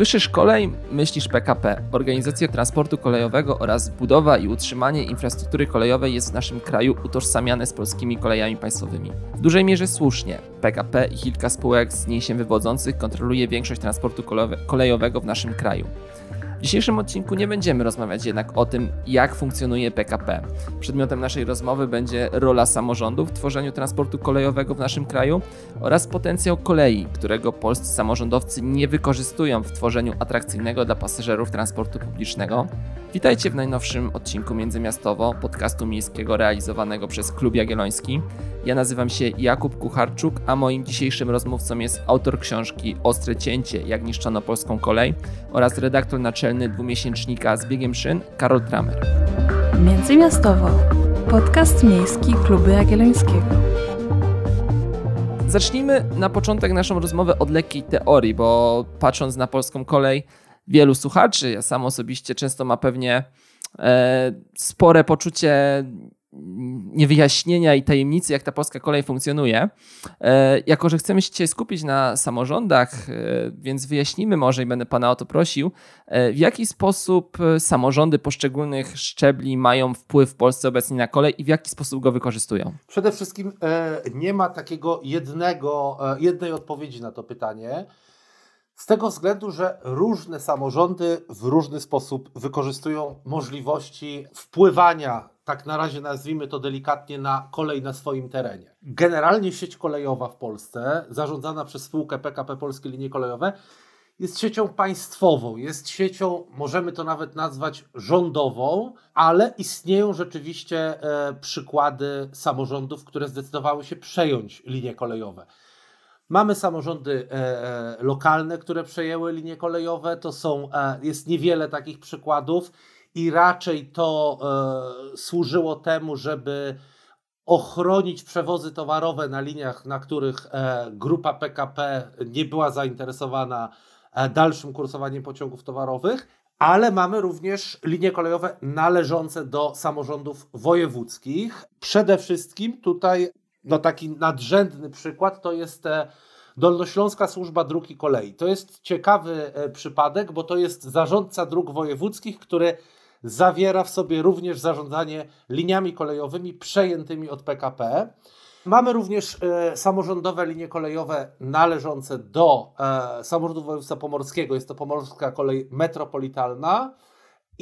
Słyszysz kolej, myślisz PKP. Organizacja transportu kolejowego oraz budowa i utrzymanie infrastruktury kolejowej jest w naszym kraju utożsamiane z polskimi kolejami państwowymi. W dużej mierze słusznie. PKP i kilka spółek z niej się wywodzących kontroluje większość transportu kolejowego w naszym kraju. W dzisiejszym odcinku nie będziemy rozmawiać jednak o tym, jak funkcjonuje PKP. Przedmiotem naszej rozmowy będzie rola samorządów w tworzeniu transportu kolejowego w naszym kraju oraz potencjał kolei, którego polscy samorządowcy nie wykorzystują w tworzeniu atrakcyjnego dla pasażerów transportu publicznego. Witajcie w najnowszym odcinku Międzymiastowo, podcastu miejskiego realizowanego przez Klub Jagielloński. Ja nazywam się Jakub Kucharczuk, a moim dzisiejszym rozmówcą jest autor książki Ostre cięcie, jak niszczono polską kolej oraz redaktor naczelny dwumiesięcznika z biegiem szyn Karol Tramer. Międzymiastowo. Podcast miejski Klubu Jagiellońskiego. Zacznijmy na początek naszą rozmowę od lekkiej teorii, bo patrząc na polską kolej, wielu słuchaczy, ja sam osobiście często ma pewnie e, spore poczucie niewyjaśnienia i tajemnicy, jak ta polska kolej funkcjonuje. E, jako, że chcemy się dzisiaj skupić na samorządach, e, więc wyjaśnimy może i będę Pana o to prosił, e, w jaki sposób samorządy poszczególnych szczebli mają wpływ w Polsce obecnie na kolej i w jaki sposób go wykorzystują? Przede wszystkim nie ma takiego jednego, jednej odpowiedzi na to pytanie. Z tego względu, że różne samorządy w różny sposób wykorzystują możliwości wpływania, tak na razie nazwijmy to delikatnie, na kolej na swoim terenie. Generalnie sieć kolejowa w Polsce, zarządzana przez spółkę PKP Polskie Linie Kolejowe, jest siecią państwową, jest siecią, możemy to nawet nazwać rządową, ale istnieją rzeczywiście e, przykłady samorządów, które zdecydowały się przejąć linie kolejowe. Mamy samorządy e, e, lokalne, które przejęły linie kolejowe. To są, e, jest niewiele takich przykładów i raczej to służyło temu, żeby ochronić przewozy towarowe na liniach, na których grupa PKP nie była zainteresowana dalszym kursowaniem pociągów towarowych, ale mamy również linie kolejowe należące do samorządów wojewódzkich. Przede wszystkim tutaj no taki nadrzędny przykład to jest e, Dolnośląska Służba Dróg i Kolei. To jest ciekawy e, przypadek, bo to jest zarządca dróg wojewódzkich, który zawiera w sobie również zarządzanie liniami kolejowymi przejętymi od PKP. Mamy również e, samorządowe linie kolejowe należące do e, samorządu województwa pomorskiego. Jest to Pomorska Kolej Metropolitalna.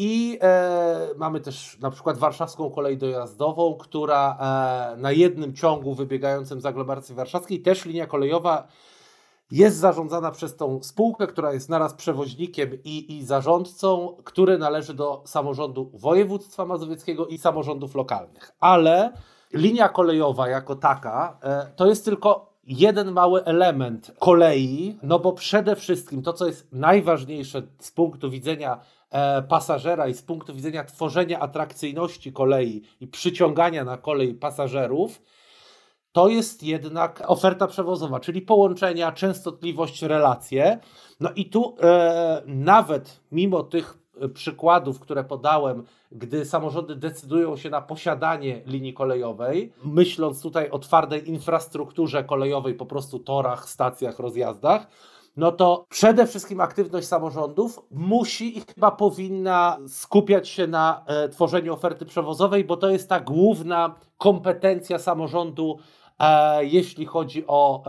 I e, mamy też na przykład warszawską kolej dojazdową, która e, na jednym ciągu wybiegającym z aglomeracji warszawskiej, też linia kolejowa jest zarządzana przez tą spółkę, która jest naraz przewoźnikiem i, i zarządcą, który należy do samorządu województwa mazowieckiego i samorządów lokalnych. Ale linia kolejowa jako taka e, to jest tylko jeden mały element kolei, no bo przede wszystkim to, co jest najważniejsze z punktu widzenia pasażera i z punktu widzenia tworzenia atrakcyjności kolei i przyciągania na kolej pasażerów, to jest jednak oferta przewozowa, czyli połączenia, częstotliwość, relacje. No i tu e, nawet mimo tych przykładów, które podałem, gdy samorządy decydują się na posiadanie linii kolejowej, myśląc tutaj o twardej infrastrukturze kolejowej, po prostu torach, stacjach, rozjazdach, no to przede wszystkim aktywność samorządów musi i chyba powinna skupiać się na e, tworzeniu oferty przewozowej, bo to jest ta główna kompetencja samorządu, e, jeśli chodzi o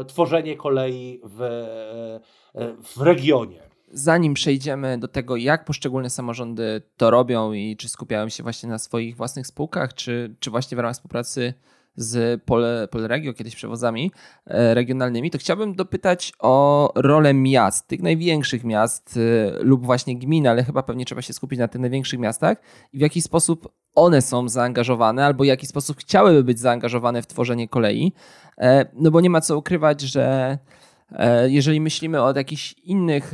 e, tworzenie kolei w, e, w regionie. Zanim przejdziemy do tego, jak poszczególne samorządy to robią i czy skupiają się właśnie na swoich własnych spółkach, czy, czy właśnie w ramach współpracy z Pol, Polregio, kiedyś przewozami e, regionalnymi, to chciałbym dopytać o rolę miast, tych największych miast e, lub właśnie gmin, ale chyba pewnie trzeba się skupić na tych największych miastach i w jaki sposób one są zaangażowane albo w jaki sposób chciałyby być zaangażowane w tworzenie kolei. E, no bo nie ma co ukrywać, że jeżeli myślimy o jakichś innych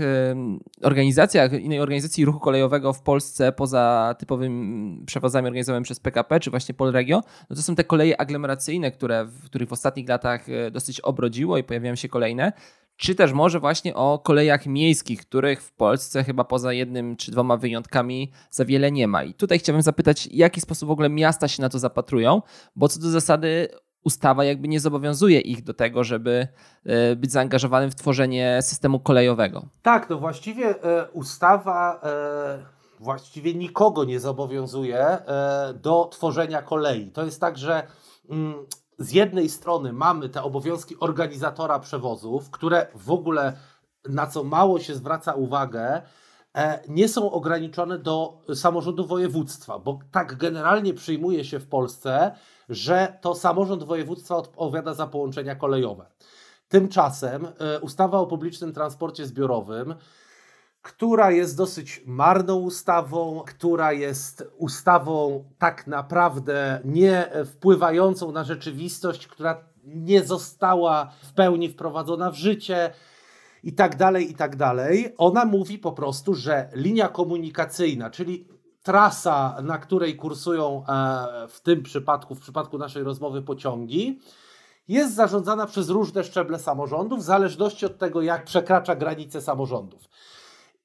organizacjach, innej organizacji ruchu kolejowego w Polsce poza typowymi przewozami organizowanymi przez PKP czy właśnie Polregio, no to są te koleje aglomeracyjne, które, w których w ostatnich latach e, dosyć obrodziło i pojawiają się kolejne. Czy też może właśnie o kolejach miejskich, których w Polsce chyba poza jednym czy dwoma wyjątkami za wiele nie ma. I tutaj chciałbym zapytać, w jaki sposób w ogóle miasta się na to zapatrują, bo co do zasady ustawa jakby nie zobowiązuje ich do tego, żeby e, być zaangażowanym w tworzenie systemu kolejowego. Tak, no właściwie e, ustawa e, właściwie nikogo nie zobowiązuje do tworzenia kolei. To jest tak, że mm, z jednej strony mamy te obowiązki organizatora przewozów, które w ogóle na co mało się zwraca uwagę, nie są ograniczone do samorządu województwa, bo tak generalnie przyjmuje się w Polsce, że to samorząd województwa odpowiada za połączenia kolejowe. Tymczasem e, ustawa o publicznym transporcie zbiorowym, która jest dosyć marną ustawą, która jest ustawą tak naprawdę nie wpływającą na rzeczywistość, która nie została w pełni wprowadzona w życie i tak dalej, i tak dalej. Ona mówi po prostu, że linia komunikacyjna, czyli trasa, na której kursują e, w tym przypadku, w przypadku naszej rozmowy pociągi, jest zarządzana przez różne szczeble samorządów, w zależności od tego, jak przekracza granice samorządów.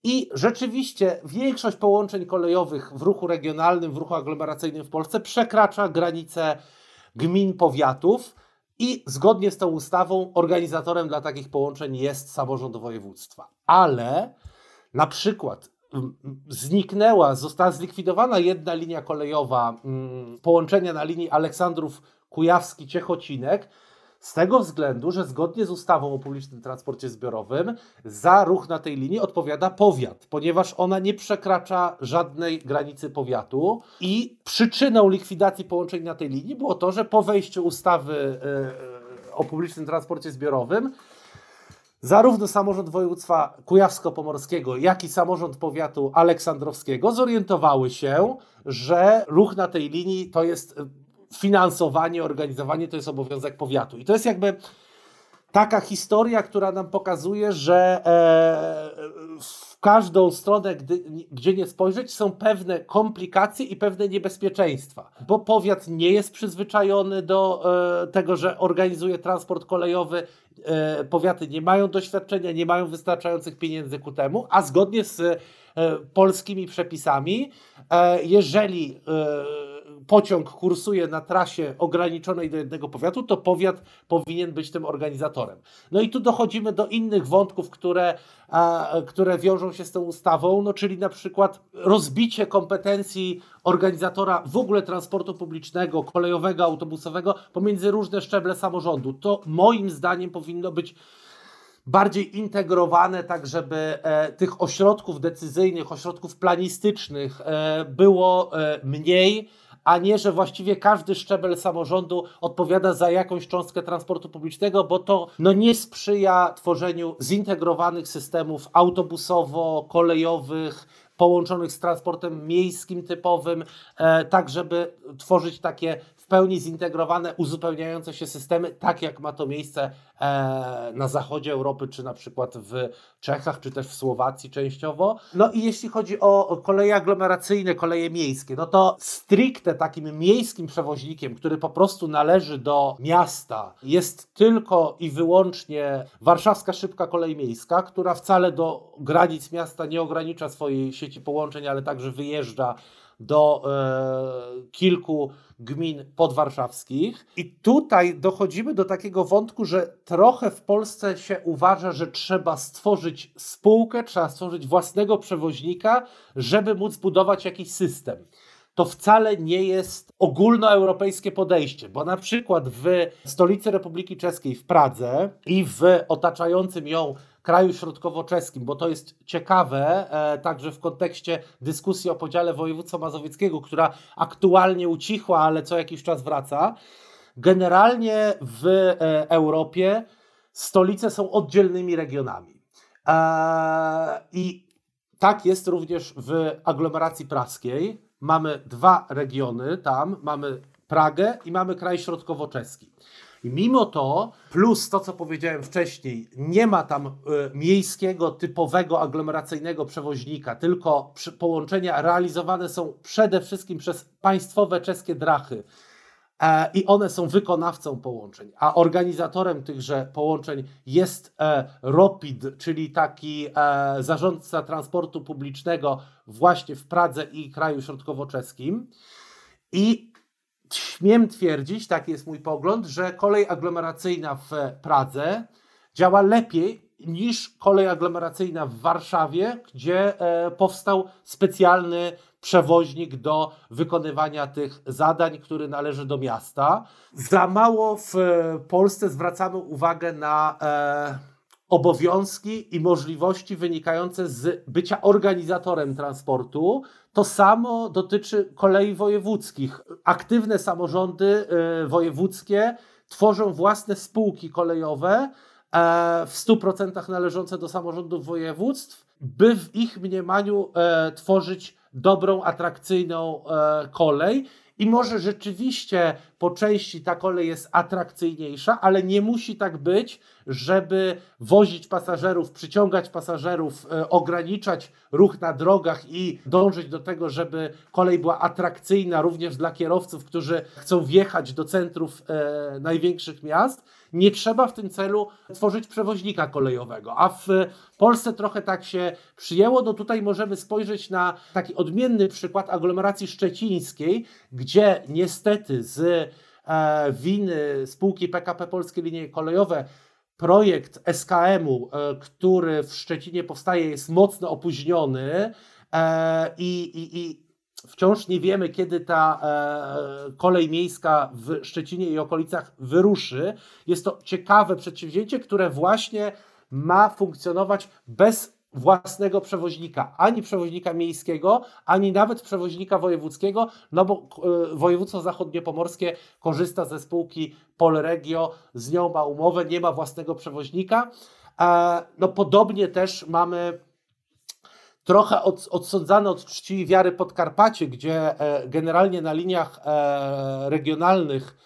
I rzeczywiście większość połączeń kolejowych w ruchu regionalnym, w ruchu aglomeracyjnym w Polsce przekracza granice gmin, powiatów i zgodnie z tą ustawą organizatorem dla takich połączeń jest samorząd województwa. Ale na przykład zniknęła, została zlikwidowana jedna linia kolejowa mm, połączenia na linii Aleksandrów Kujawski-Ciechocinek, z tego względu, że zgodnie z ustawą o publicznym transporcie zbiorowym za ruch na tej linii odpowiada powiat, ponieważ ona nie przekracza żadnej granicy powiatu. I przyczyną likwidacji połączeń na tej linii było to, że po wejściu ustawy e, o publicznym transporcie zbiorowym Zarówno samorząd województwa kujawsko-pomorskiego, jak i samorząd powiatu aleksandrowskiego zorientowały się, że ruch na tej linii to jest finansowanie, organizowanie to jest obowiązek powiatu. I to jest jakby taka historia, która nam pokazuje, że e, w każdą stronę, gdy, gdzie nie spojrzeć, są pewne komplikacje i pewne niebezpieczeństwa, bo powiat nie jest przyzwyczajony do e, tego, że organizuje transport kolejowy. E, powiaty nie mają doświadczenia, nie mają wystarczających pieniędzy ku temu, a zgodnie z polskimi przepisami, jeżeli pociąg kursuje na trasie ograniczonej do jednego powiatu, to powiat powinien być tym organizatorem. No i tu dochodzimy do innych wątków, które, które wiążą się z tą ustawą, no czyli na przykład rozbicie kompetencji organizatora w ogóle transportu publicznego, kolejowego, autobusowego pomiędzy różne szczeble samorządu. To moim zdaniem powinno być bardziej integrowane, tak żeby e, tych ośrodków decyzyjnych, ośrodków planistycznych e, było e, mniej a nie, że właściwie każdy szczebel samorządu odpowiada za jakąś cząstkę transportu publicznego, bo to no, nie sprzyja tworzeniu zintegrowanych systemów autobusowo-kolejowych, połączonych z transportem miejskim typowym, e, tak żeby tworzyć takie pełni zintegrowane, uzupełniające się systemy, tak jak ma to miejsce e, na zachodzie Europy, czy na przykład w Czechach, czy też w Słowacji częściowo. No i jeśli chodzi o koleje aglomeracyjne, koleje miejskie, no to stricte takim miejskim przewoźnikiem, który po prostu należy do miasta, jest tylko i wyłącznie warszawska szybka kolej miejska, która wcale do granic miasta nie ogranicza swojej sieci połączeń, ale także wyjeżdża do e, kilku gmin podwarszawskich. I tutaj dochodzimy do takiego wątku, że trochę w Polsce się uważa, że trzeba stworzyć spółkę, trzeba stworzyć własnego przewoźnika, żeby móc budować jakiś system to wcale nie jest ogólnoeuropejskie podejście, bo na przykład w stolicy Republiki Czeskiej, w Pradze i w otaczającym ją kraju środkowo-czeskim, bo to jest ciekawe e, także w kontekście dyskusji o podziale województwa mazowieckiego, która aktualnie ucichła, ale co jakiś czas wraca. Generalnie w e, Europie stolice są oddzielnymi regionami. E, I tak jest również w aglomeracji praskiej. Mamy dwa regiony tam, mamy Pragę i mamy kraj środkowo-czeski. I mimo to, plus to, co powiedziałem wcześniej, nie ma tam y, miejskiego, typowego, aglomeracyjnego przewoźnika, tylko przy, połączenia realizowane są przede wszystkim przez państwowe czeskie drachy. E, I one są wykonawcą połączeń, a organizatorem tychże połączeń jest e, ROPID, czyli taki zarządca transportu publicznego właśnie w Pradze i kraju środkowo-czeskim. I śmiem twierdzić, taki jest mój pogląd, że kolej aglomeracyjna w Pradze działa lepiej niż kolej aglomeracyjna w Warszawie, gdzie e, powstał specjalny przewoźnik do wykonywania tych zadań, który należy do miasta. Za mało w Polsce zwracamy uwagę na e, obowiązki i możliwości wynikające z bycia organizatorem transportu. To samo dotyczy kolei wojewódzkich. Aktywne samorządy e, wojewódzkie tworzą własne spółki kolejowe, E, w 100% należące do samorządów województw, by w ich mniemaniu e, tworzyć dobrą, atrakcyjną e, kolej. I może rzeczywiście po części ta kolej jest atrakcyjniejsza, ale nie musi tak być, żeby wozić pasażerów, przyciągać pasażerów, ograniczać ruch na drogach i dążyć do tego, żeby kolej była atrakcyjna również dla kierowców, którzy chcą wjechać do centrów największych miast nie trzeba w tym celu tworzyć przewoźnika kolejowego. A w Polsce trochę tak się przyjęło. No tutaj możemy spojrzeć na taki odmienny przykład aglomeracji szczecińskiej, gdzie niestety z e, winy spółki PKP Polskie Linie Kolejowe projekt SKM-u, e, który w Szczecinie powstaje, jest mocno opóźniony e, i, i, i Wciąż nie wiemy, kiedy ta e, kolej miejska w Szczecinie i okolicach wyruszy. Jest to ciekawe przedsięwzięcie, które właśnie ma funkcjonować bez własnego przewoźnika, ani przewoźnika miejskiego, ani nawet przewoźnika wojewódzkiego, no bo e, województwo zachodniopomorskie korzysta ze spółki Polregio, z nią ma umowę, nie ma własnego przewoźnika. E, no podobnie też mamy trochę od, odsądzane od czci i wiary Podkarpacie, gdzie e, generalnie na liniach e, regionalnych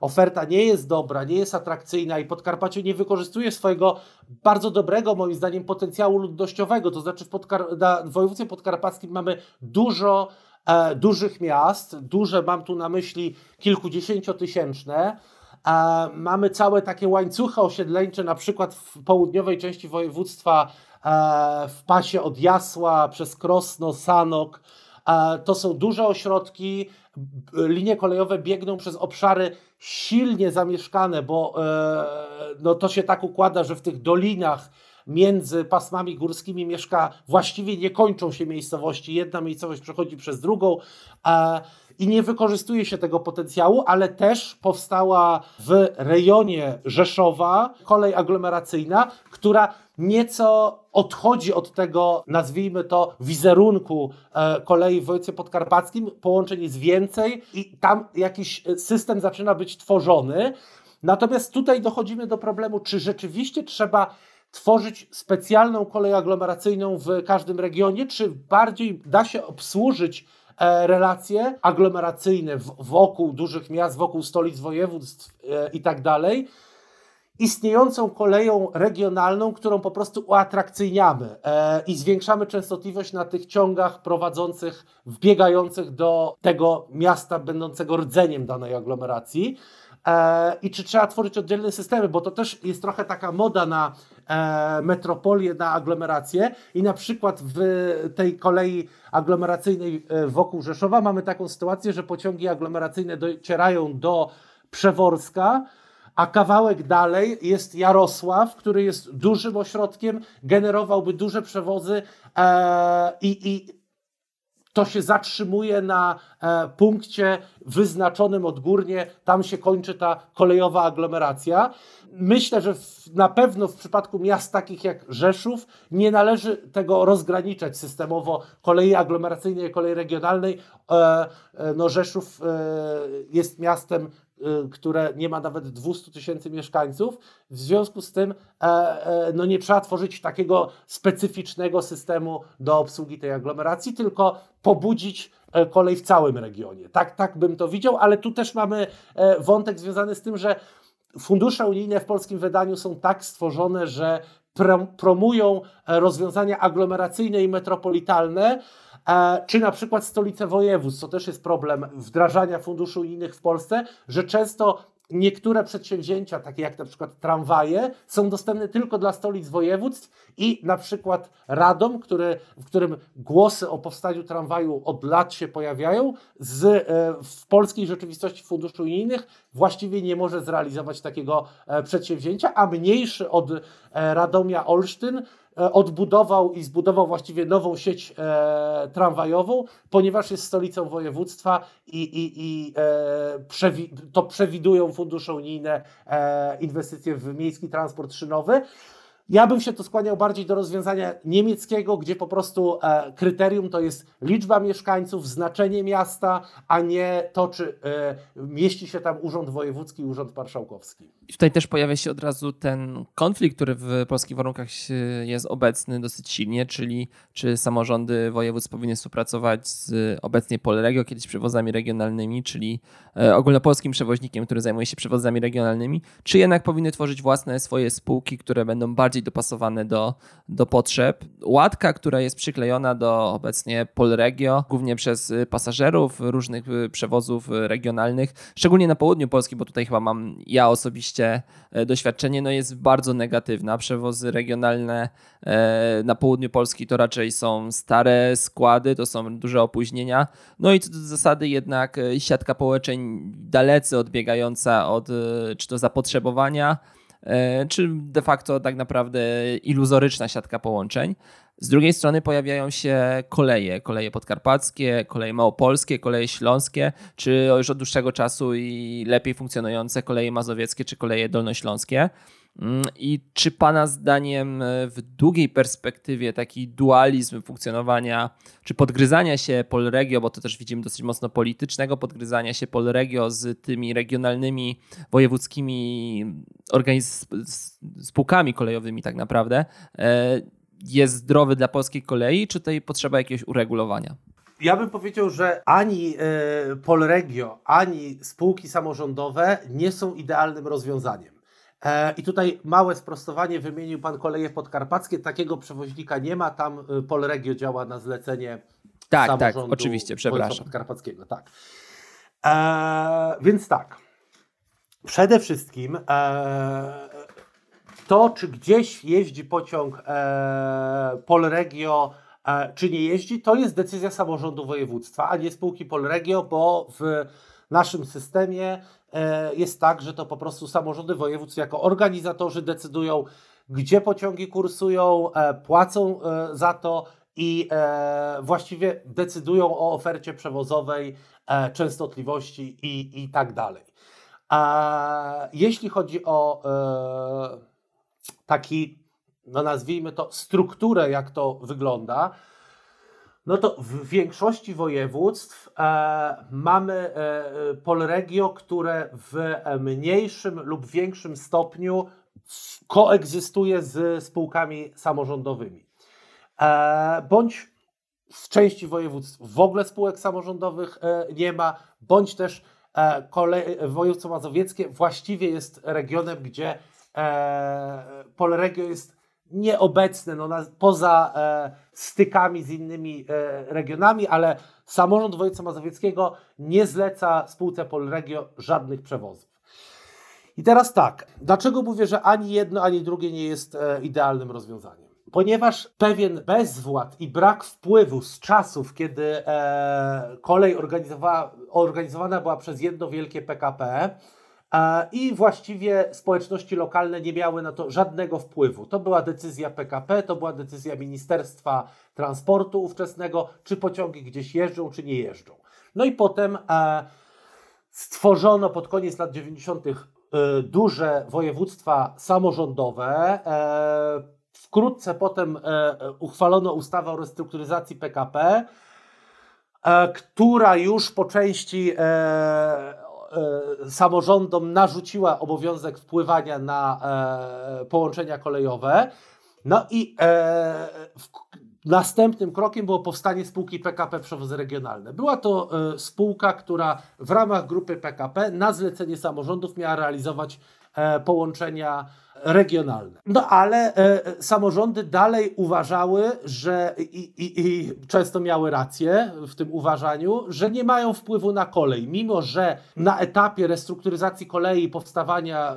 oferta nie jest dobra, nie jest atrakcyjna i Podkarpacie nie wykorzystuje swojego bardzo dobrego, moim zdaniem, potencjału ludnościowego. To znaczy w, Podkar- na, w województwie podkarpackim mamy dużo e, dużych miast, duże mam tu na myśli kilkudziesięciotysięczne, e, mamy całe takie łańcuchy osiedleńcze, na przykład w południowej części województwa w pasie od Jasła przez Krosno, Sanok. E, to są duże ośrodki. Linie kolejowe biegną przez obszary silnie zamieszkane, bo e, no to się tak układa, że w tych dolinach między pasmami górskimi mieszka, właściwie nie kończą się miejscowości. Jedna miejscowość przechodzi przez drugą i nie wykorzystuje się tego potencjału, ale też powstała w rejonie Rzeszowa kolej aglomeracyjna, która nieco odchodzi od tego, nazwijmy to, wizerunku e, kolei w województwie podkarpackim. Połączeń jest więcej i tam jakiś system zaczyna być tworzony. Natomiast tutaj dochodzimy do problemu, czy rzeczywiście trzeba tworzyć specjalną kolej aglomeracyjną w każdym regionie, czy bardziej da się obsłużyć e, relacje aglomeracyjne wokół dużych miast, wokół stolic województw e, i tak dalej, istniejącą koleją regionalną, którą po prostu uatrakcyjniamy e, i zwiększamy częstotliwość na tych ciągach prowadzących, wbiegających do tego miasta będącego rdzeniem danej aglomeracji. I czy trzeba tworzyć oddzielne systemy, bo to też jest trochę taka moda na metropolię, na aglomerację i na przykład w tej kolei aglomeracyjnej e, wokół Rzeszowa mamy taką sytuację, że pociągi aglomeracyjne docierają do Przeworska, a kawałek dalej jest Jarosław, który jest dużym ośrodkiem, generowałby duże przewozy e, i, i to się zatrzymuje na e, punkcie wyznaczonym odgórnie, tam się kończy ta kolejowa aglomeracja. Myślę, że na pewno w przypadku miast takich jak Rzeszów nie należy tego rozgraniczać systemowo kolei aglomeracyjnej i kolei regionalnej. E, e, no Rzeszów jest miastem które nie ma nawet 200 tysięcy mieszkańców. W związku z tym e, e, no nie trzeba tworzyć takiego specyficznego systemu do obsługi tej aglomeracji, tylko pobudzić e, kolej w całym regionie. Tak, tak bym to widział, ale tu też mamy wątek związany z tym, że fundusze unijne w polskim wydaniu są tak stworzone, że promują rozwiązania aglomeracyjne i metropolitalne, czy na przykład stolice województw, co też jest problem wdrażania funduszy unijnych w Polsce, że często niektóre przedsięwzięcia, takie jak na przykład tramwaje, są dostępne tylko dla stolic województw i na przykład Radom, który, w którym głosy o powstaniu tramwaju od lat się pojawiają, z, e, w polskiej rzeczywistości funduszy unijnych właściwie nie może zrealizować takiego e, przedsięwzięcia, a mniejszy od Radomia Olsztyn E, odbudował i zbudował właściwie nową sieć e, tramwajową, ponieważ jest stolicą województwa i, i, i e, przewi to przewidują fundusze unijne e, inwestycje w miejski transport szynowy. Ja bym się tu skłaniał bardziej do rozwiązania niemieckiego, gdzie po prostu e, kryterium to jest liczba mieszkańców, znaczenie miasta, a nie to, czy e, mieści się tam urząd wojewódzki, urząd marszałkowski. I tutaj też pojawia się od razu ten konflikt, który w polskich warunkach jest obecny dosyć silnie, czyli czy samorządy województw powinny współpracować z obecnie Polregio, kiedyś przewozami regionalnymi, czyli e, ogólnopolskim przewoźnikiem, który zajmuje się przewozami regionalnymi, czy jednak powinny tworzyć własne swoje spółki, które będą bardziej bardziej dopasowane do, do potrzeb. Łatka, która jest przyklejona do obecnie Polregio, głównie przez y, pasażerów różnych y, przewozów regionalnych, szczególnie na południu Polski, bo tutaj chyba mam ja osobiście e, doświadczenie, no jest bardzo negatywna. Przewozy regionalne e, na południu Polski to raczej są stare składy, to są duże opóźnienia. No i co do zasady jednak e, siatka połączeń dalece odbiegająca od czy to zapotrzebowania, czy de facto tak naprawdę iluzoryczna siatka połączeń. Z drugiej strony pojawiają się koleje, koleje podkarpackie, koleje małopolskie, koleje śląskie, czy już od dłuższego czasu i lepiej funkcjonujące koleje mazowieckie czy koleje dolnośląskie. Mm, I czy Pana zdaniem e, w długiej perspektywie taki dualizm funkcjonowania, czy podgryzania się Polregio, bo to też widzimy dosyć mocno politycznego podgryzania się Polregio z tymi regionalnymi, wojewódzkimi organiz- spółkami kolejowymi tak naprawdę, e, jest zdrowy dla polskiej kolei, czy tutaj potrzeba jakiegoś uregulowania? Ja bym powiedział, że ani e, Polregio, ani spółki samorządowe nie są idealnym rozwiązaniem. E, I tutaj małe sprostowanie wymienił Pan koleje podkarpackie. Takiego przewoźnika nie ma. Tam e, Polregio działa na zlecenie tak, tak samorządu tak, oczywiście, przepraszam. podkarpackiego. Tak. E, więc tak. Przede wszystkim e, to, czy gdzieś jeździ pociąg Polregio, czy nie jeździ, to jest decyzja samorządu województwa, a nie spółki Polregio, bo w naszym systemie jest tak, że to po prostu samorządy województw jako organizatorzy decydują, gdzie pociągi kursują, e, płacą e, za to i właściwie decydują o ofercie przewozowej, częstotliwości i, i tak dalej. A jeśli chodzi o taki, no nazwijmy to, strukturę, jak to wygląda, no to w większości województw e, mamy e, polregio, które w mniejszym lub większym stopniu koegzystuje z spółkami samorządowymi. E, bądź w części województw w ogóle spółek samorządowych e, nie ma, bądź też e, województwo mazowieckie właściwie jest regionem, gdzie e, polregio jest nieobecne no, na, poza e, stykami z innymi e, regionami, ale samorząd województwa mazowieckiego nie zleca spółce Polregio żadnych przewozów. I teraz tak, dlaczego mówię, że ani jedno, ani drugie nie jest e, idealnym rozwiązaniem? Ponieważ pewien bezwład i brak wpływu z czasów, kiedy e, kolej organizowana była przez jedno wielkie PKP, i właściwie społeczności lokalne nie miały na to żadnego wpływu. To była decyzja PKP, to była decyzja Ministerstwa Transportu ówczesnego, czy pociągi gdzieś jeżdżą, czy nie jeżdżą. No i potem e, stworzono pod koniec lat 90. E, duże województwa samorządowe. E, wkrótce potem uchwalono ustawę o restrukturyzacji PKP, która już po części samorządom narzuciła obowiązek wpływania na e, połączenia kolejowe. No i e, następnym krokiem było powstanie spółki PKP Przewozy Regionalne. Była to spółka, która w ramach grupy PKP na zlecenie samorządów miała realizować e, połączenia regionalne. No ale e, samorządy dalej uważały, że i, i, i, często miały rację w tym uważaniu, że nie mają wpływu na kolej, mimo że na etapie restrukturyzacji kolei powstawania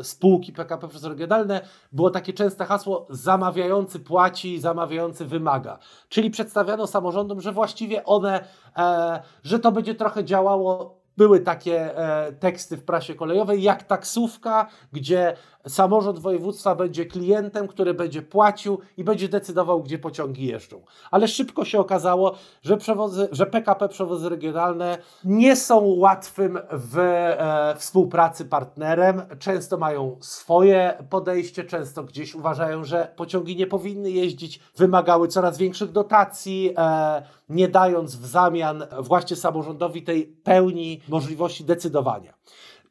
e, spółki PKP przez regionalne było takie częste hasło zamawiający płaci, zamawiający wymaga. Czyli przedstawiano samorządom, że właściwie one, e, że to będzie trochę działało były takie e, teksty w prasie kolejowej, jak taksówka, gdzie samorząd województwa będzie klientem, który będzie płacił i będzie decydował, gdzie pociągi jeżdżą. Ale szybko się okazało, że, przewozy, że PKP Przewozy Regionalne nie są łatwym w e, współpracy partnerem. Często mają swoje podejście, często gdzieś uważają, że pociągi nie powinny jeździć, wymagały coraz większych dotacji, e, nie dając w zamian właśnie samorządowi tej pełni możliwości decydowania.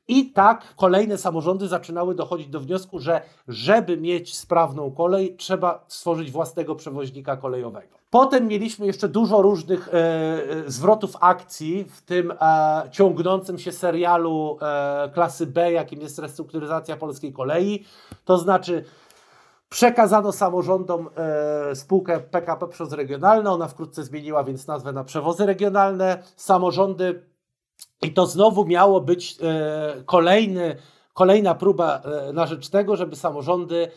I tak kolejne samorządy zaczynały dochodzić do wniosku, że żeby mieć sprawną kolej, trzeba stworzyć własnego przewoźnika kolejowego. Potem mieliśmy jeszcze dużo różnych e, e zwrotów akcji, w tym e, ciągnącym się serialu e, klasy B, jakim jest restrukturyzacja polskiej kolei. To znaczy, Przekazano samorządom e, spółkę PKP przez regionalne. Ona wkrótce zmieniła więc nazwę na przewozy regionalne. Samorządy i to znowu miało być e, kolejny, kolejna próba e, na rzecz tego, żeby samorządy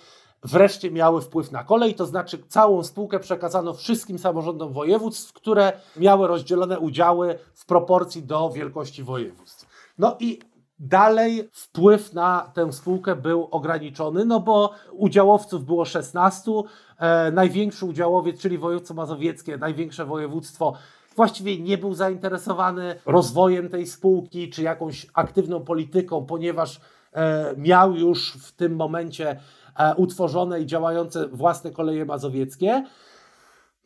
wreszcie miały wpływ na kolej, to znaczy całą spółkę przekazano wszystkim samorządom województw, które miały rozdzielone udziały w proporcji do wielkości województw. No i dalej wpływ na tę spółkę był ograniczony, no bo udziałowców było 16, e, największy udziałowiec, czyli województwo mazowieckie, największe województwo właściwie nie był zainteresowany rozwojem tej spółki czy jakąś aktywną polityką, ponieważ e, miał już w tym momencie e, utworzone i działające własne koleje mazowieckie.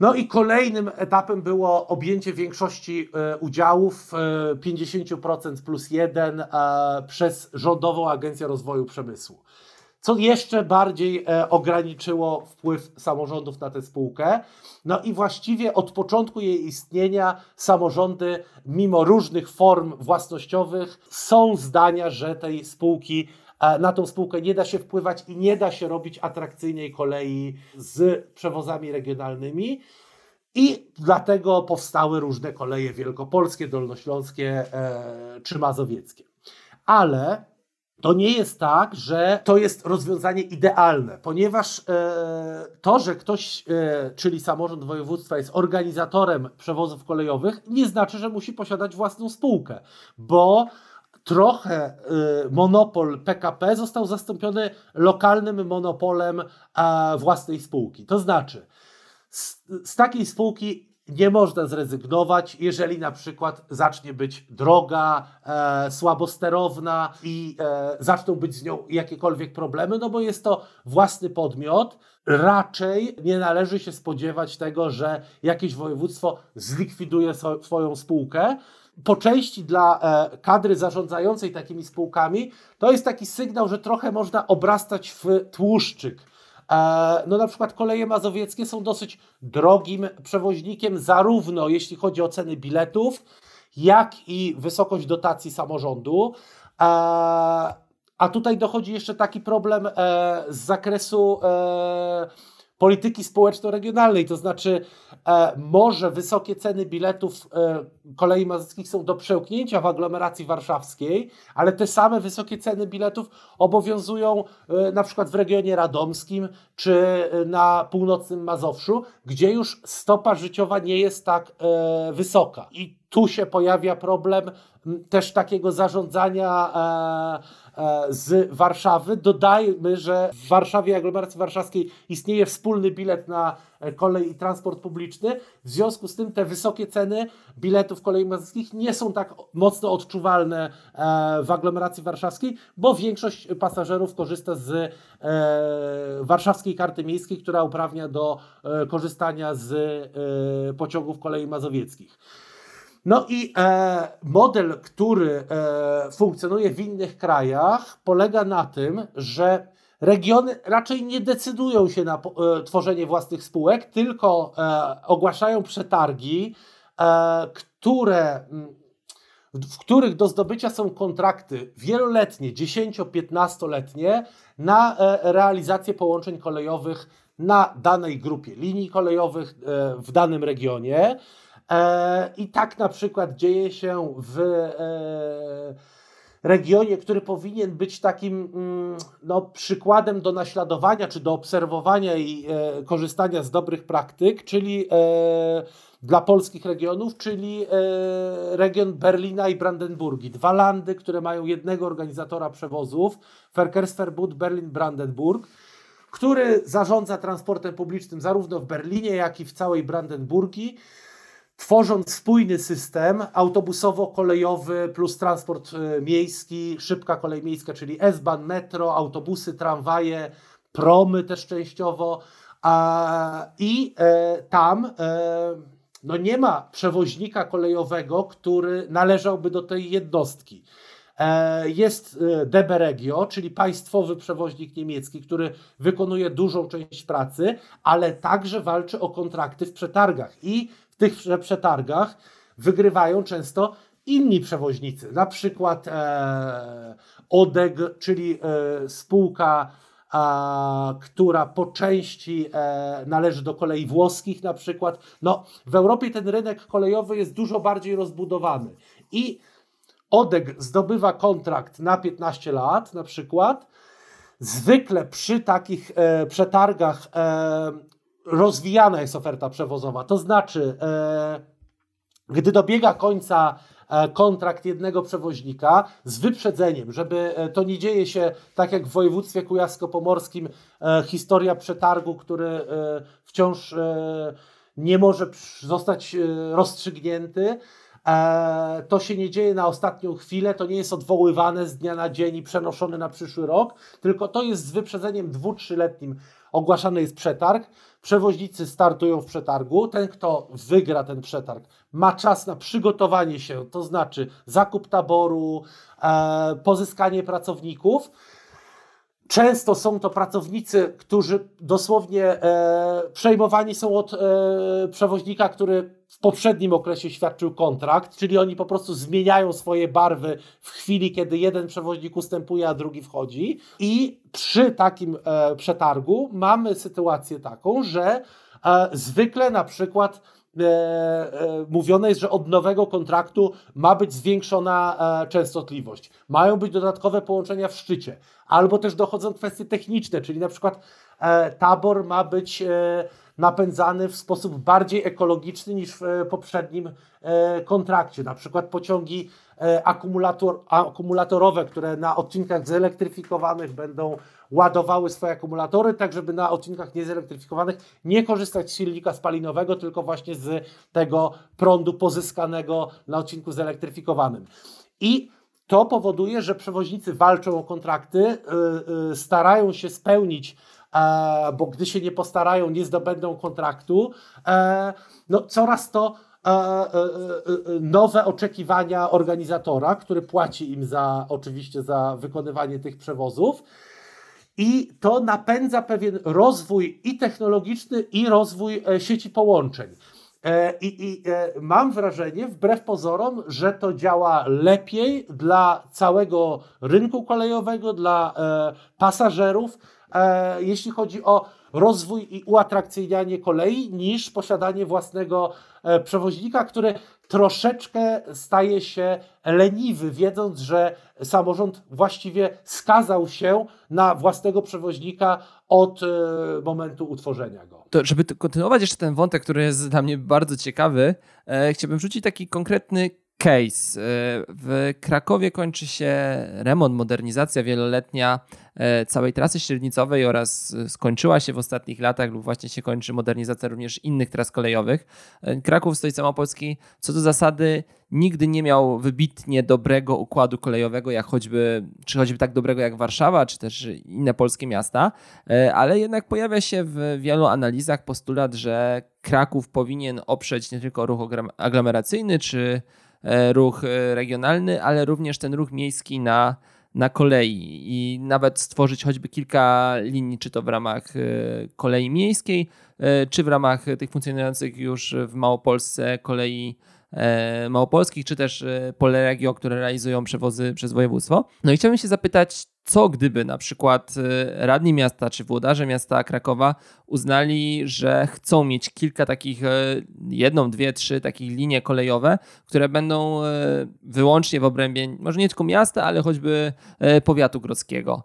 No i kolejnym etapem było objęcie większości e, udziałów 50% plus 1 przez Rządową Agencję Rozwoju Przemysłu co jeszcze bardziej e, ograniczyło wpływ samorządów na tę spółkę. No i właściwie od początku jej istnienia samorządy, mimo różnych form własnościowych, są zdania, że tej spółki e, na tą spółkę nie da się wpływać i nie da się robić atrakcyjnej kolei z przewozami regionalnymi. I dlatego powstały różne koleje wielkopolskie, dolnośląskie e, czy mazowieckie. Ale to nie jest tak, że to jest rozwiązanie idealne, ponieważ e, to, że ktoś, e, czyli samorząd województwa, jest organizatorem przewozów kolejowych, nie znaczy, że musi posiadać własną spółkę, bo trochę e, monopol PKP został zastąpiony lokalnym monopolem własnej spółki. To znaczy, z takiej spółki nie można zrezygnować, jeżeli na przykład zacznie być droga, e, słabosterowna i e, zaczną być z nią jakiekolwiek problemy, no bo jest to własny podmiot. Raczej nie należy się spodziewać tego, że jakieś województwo zlikwiduje so, swoją spółkę. Po części dla e, kadry zarządzającej takimi spółkami to jest taki sygnał, że trochę można obrastać w tłuszczyk no na przykład koleje mazowieckie są dosyć drogim przewoźnikiem, zarówno jeśli chodzi o ceny biletów, jak i wysokość dotacji samorządu. E, a tutaj dochodzi jeszcze taki problem e, z zakresu polityki społeczno-regionalnej, to znaczy e, może wysokie ceny biletów e, kolei mazowieckiej są do przełknięcia w aglomeracji warszawskiej, ale te same wysokie ceny biletów obowiązują e, na przykład w regionie radomskim czy e, na północnym Mazowszu, gdzie już stopa życiowa nie jest tak e, wysoka. I tu się pojawia problem też takiego zarządzania e, e, z Warszawy. Dodajmy, że w Warszawie, aglomeracji warszawskiej istnieje wspólny bilet na e, kolej i transport publiczny. W związku z tym te wysokie ceny biletów kolei mazowskich nie są tak mocno odczuwalne w aglomeracji warszawskiej, bo większość pasażerów korzysta z warszawskiej karty miejskiej, która uprawnia do korzystania z pociągów kolei mazowieckich. No i e, model, który e, funkcjonuje w innych krajach, polega na tym, że regiony raczej nie decydują się na e, tworzenie własnych spółek, tylko ogłaszają przetargi, które mm, w których do zdobycia są kontrakty wieloletnie, 10-15-letnie na realizację połączeń kolejowych na danej grupie linii kolejowych w danym regionie. E, I tak na przykład dzieje się w regionie, który powinien być takim mm, no, przykładem do naśladowania czy do obserwowania i korzystania z dobrych praktyk, czyli dla polskich regionów, czyli e, region Berlina i Brandenburgii. Dwa landy, które mają jednego organizatora przewozów, Verkehrsverbund Berlin-Brandenburg, który zarządza transportem publicznym zarówno w Berlinie, jak i w całej Brandenburgii, tworząc spójny system autobusowo-kolejowy plus transport e, miejski, szybka kolej miejska, czyli S-Bahn, metro, autobusy, tramwaje, promy też częściowo. I e, tam no nie ma przewoźnika kolejowego, który należałby do tej jednostki. E, jest e, DB Regio, czyli państwowy przewoźnik niemiecki, który wykonuje dużą część pracy, ale także walczy o kontrakty w przetargach. I w tych przetargach wygrywają często inni przewoźnicy, na przykład e, ODEG, czyli spółka a, która po części e, należy do kolei włoskich na przykład. No, w Europie ten rynek kolejowy jest dużo bardziej rozbudowany i ODEG zdobywa kontrakt na 15 lat na przykład. Zwykle przy takich e, przetargach e, rozwijana jest oferta przewozowa, to znaczy e, gdy dobiega końca E, kontrakt jednego przewoźnika z wyprzedzeniem, żeby e, to nie dzieje się tak jak w województwie kujawsko-pomorskim, historia przetargu, który wciąż nie może zostać rozstrzygnięty. To się nie dzieje na ostatnią chwilę, to nie jest odwoływane z dnia na dzień i przenoszone na przyszły rok, tylko to jest z wyprzedzeniem dwu, trzyletnim ogłaszany jest przetarg. Przewoźnicy startują w przetargu. Ten, kto wygra ten przetarg, ma czas na przygotowanie się, to znaczy zakup taboru, e, pozyskanie pracowników. Często są to pracownicy, którzy dosłownie e, przejmowani są od e, przewoźnika, który w poprzednim okresie świadczył kontrakt, czyli oni po prostu zmieniają swoje barwy w chwili, kiedy jeden przewoźnik ustępuje, a drugi wchodzi. I przy takim e, przetargu mamy sytuację taką, że e, zwykle na przykład mówione jest, że od nowego kontraktu ma być zwiększona e, częstotliwość. Mają być dodatkowe połączenia w szczycie. Albo też dochodzą kwestie techniczne, czyli na przykład tabor ma być napędzany w sposób bardziej ekologiczny niż w poprzednim kontrakcie. Na przykład pociągi akumulator, akumulatorowe, które na odcinkach zelektryfikowanych będą ładowały swoje akumulatory, tak żeby na odcinkach niezelektryfikowanych nie korzystać z silnika spalinowego, tylko właśnie z tego prądu pozyskanego na odcinku zelektryfikowanym. I to powoduje, że przewoźnicy walczą o kontrakty, yy, yy, starają się spełnić e, bo gdy się nie postarają, nie zdobędą kontraktu, e, no coraz to e, nowe oczekiwania organizatora, który płaci im za oczywiście za wykonywanie tych przewozów. I to napędza pewien rozwój i technologiczny, i rozwój e, sieci połączeń. E, I, I, e, mam wrażenie, wbrew pozorom, że to działa lepiej dla całego rynku kolejowego, dla pasażerów, jeśli chodzi o rozwój i uatrakcyjnianie kolei, niż posiadanie własnego przewoźnika, który troszeczkę staje się leniwy, wiedząc, że samorząd właściwie skazał się na własnego przewoźnika od e, momentu utworzenia go. To, żeby kontynuować jeszcze ten wątek, który jest dla mnie bardzo ciekawy, e, chciałbym wrzucić taki konkretny case. E, w Krakowie kończy się remont, modernizacja wieloletnia e, całej trasy średnicowej oraz skończyła się w ostatnich latach lub właśnie się kończy modernizacja również innych tras kolejowych. Kraków, stolica Małopolski, co do zasady nigdy nie miał wybitnie dobrego układu kolejowego, jak choćby, czy choćby tak dobrego jak Warszawa, czy też inne polskie miasta, ale jednak pojawia się w wielu analizach postulat, że Kraków powinien oprzeć nie tylko ruch aglomeracyjny, czy ruch e, regionalny, ale również ten ruch miejski na, na kolei i nawet stworzyć choćby kilka linii, czy to w ramach e, kolei miejskiej, czy w ramach tych funkcjonujących już w Małopolsce kolei e, małopolskich, czy też e, Poleregio, które realizują przewozy przez województwo. No i chciałbym się zapytać, co gdyby na przykład e, radni miasta czy włodarze miasta Krakowa uznali, że chcą mieć kilka takich, e, jedną, dwie, trzy takich linie kolejowe, które będą e, wyłącznie w obrębie, może nie tylko miasta, ale choćby powiatu grodzkiego.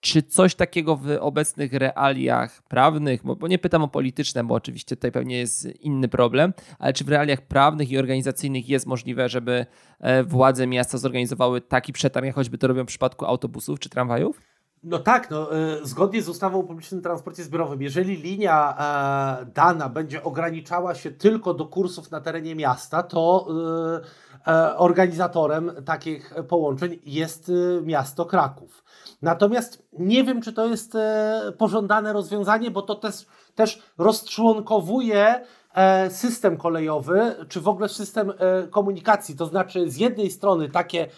E, czy coś takiego w obecnych realiach prawnych, bo, nie pytam o polityczne, bo oczywiście tutaj pewnie jest inny problem, ale czy w realiach prawnych i organizacyjnych jest możliwe, żeby e, władze miasta zorganizowały taki przetarg, jak choćby to robią w przypadku autobusów czy tramwajów? No tak, no, y, zgodnie z ustawą o publicznym transporcie zbiorowym, jeżeli linia e, dana będzie ograniczała się tylko do kursów na terenie miasta, to e, organizatorem takich połączeń jest miasto Kraków. Natomiast nie wiem, czy to jest e, pożądane rozwiązanie, bo to też, też rozczłonkowuje e, system kolejowy, czy w ogóle system e, komunikacji. To znaczy, z jednej strony takie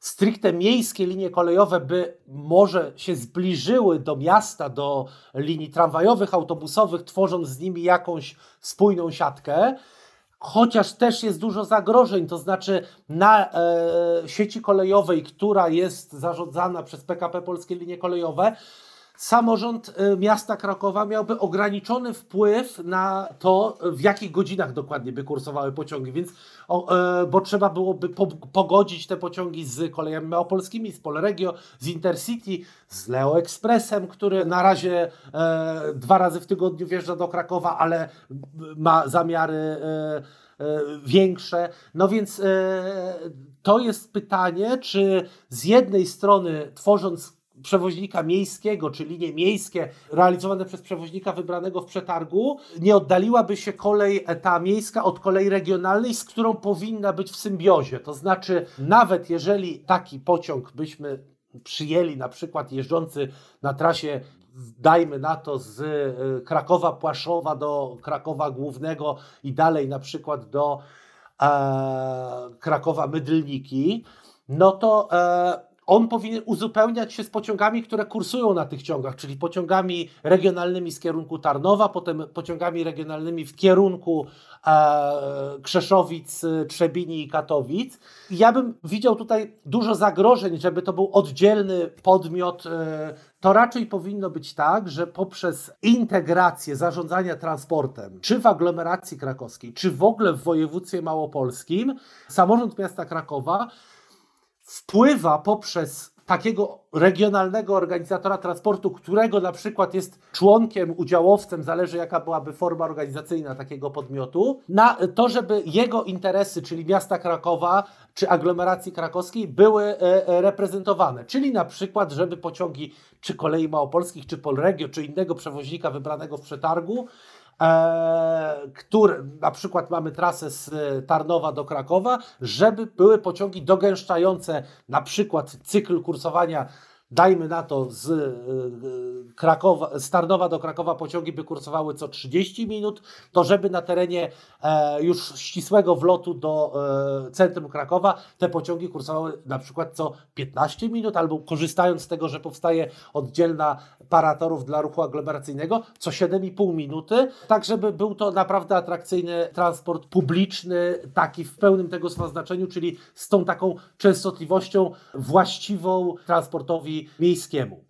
stricte miejskie linie kolejowe by może się zbliżyły do miasta, do linii tramwajowych, autobusowych, tworząc z nimi jakąś spójną siatkę, chociaż też jest dużo zagrożeń, to znaczy na e, sieci kolejowej, która jest zarządzana przez PKP Polskie Linie Kolejowe, samorząd e, miasta Krakowa miałby ograniczony wpływ na to, w jakich godzinach dokładnie by kursowały pociągi, więc e, bo trzeba byłoby po, pogodzić te pociągi z kolejami małopolskimi, z Polregio, z Intercity, z Leo Expressem, który na razie e, dwa razy w tygodniu wjeżdża do Krakowa, ale ma zamiary większe. No więc to jest pytanie, czy z jednej strony tworząc przewoźnika miejskiego, czy linie miejskie realizowane przez przewoźnika wybranego w przetargu, nie oddaliłaby się kolej ta miejska od kolei regionalnej, z którą powinna być w symbiozie. To znaczy, nawet jeżeli taki pociąg byśmy przyjęli, na przykład jeżdżący na trasie dajmy na to z e, Krakowa Płaszowa do Krakowa Głównego i dalej na przykład do e, Krakowa Mydlniki, no to e, on powinien uzupełniać się z pociągami, które kursują na tych ciągach, czyli pociągami regionalnymi z kierunku Tarnowa, potem pociągami regionalnymi w kierunku e, Krzeszowic, Trzebini i Katowic. Ja bym widział tutaj dużo zagrożeń, żeby to był oddzielny podmiot. E, to raczej powinno być tak, że poprzez integrację zarządzania transportem, czy w aglomeracji krakowskiej, czy w ogóle w województwie małopolskim, samorząd miasta Krakowa wpływa poprzez takiego regionalnego organizatora transportu, którego na przykład jest członkiem, udziałowcem, zależy jaka byłaby forma organizacyjna takiego podmiotu, na to, żeby jego interesy, czyli miasta Krakowa czy aglomeracji krakowskiej, były e, e, reprezentowane. Czyli na przykład, żeby pociągi czy kolei małopolskich, czy Polregio, czy innego przewoźnika wybranego w przetargu e, który na przykład mamy trasę z Tarnowa do Krakowa, żeby były pociągi dogęszczające na przykład cykl kursowania dajmy na to z e, Krakowa, z Tarnowa do Krakowa pociągi by kursowały co 30 minut, to żeby na terenie e, już ścisłego wlotu do centrum Krakowa te pociągi kursowały na przykład co 15 minut, albo korzystając z tego, że powstaje oddzielna para torów dla ruchu aglomeracyjnego, co 7,5 minuty, tak żeby był to naprawdę atrakcyjny transport publiczny, taki w pełnym tego słowa znaczeniu, czyli z tą taką częstotliwością właściwą transportowi miejskiemu.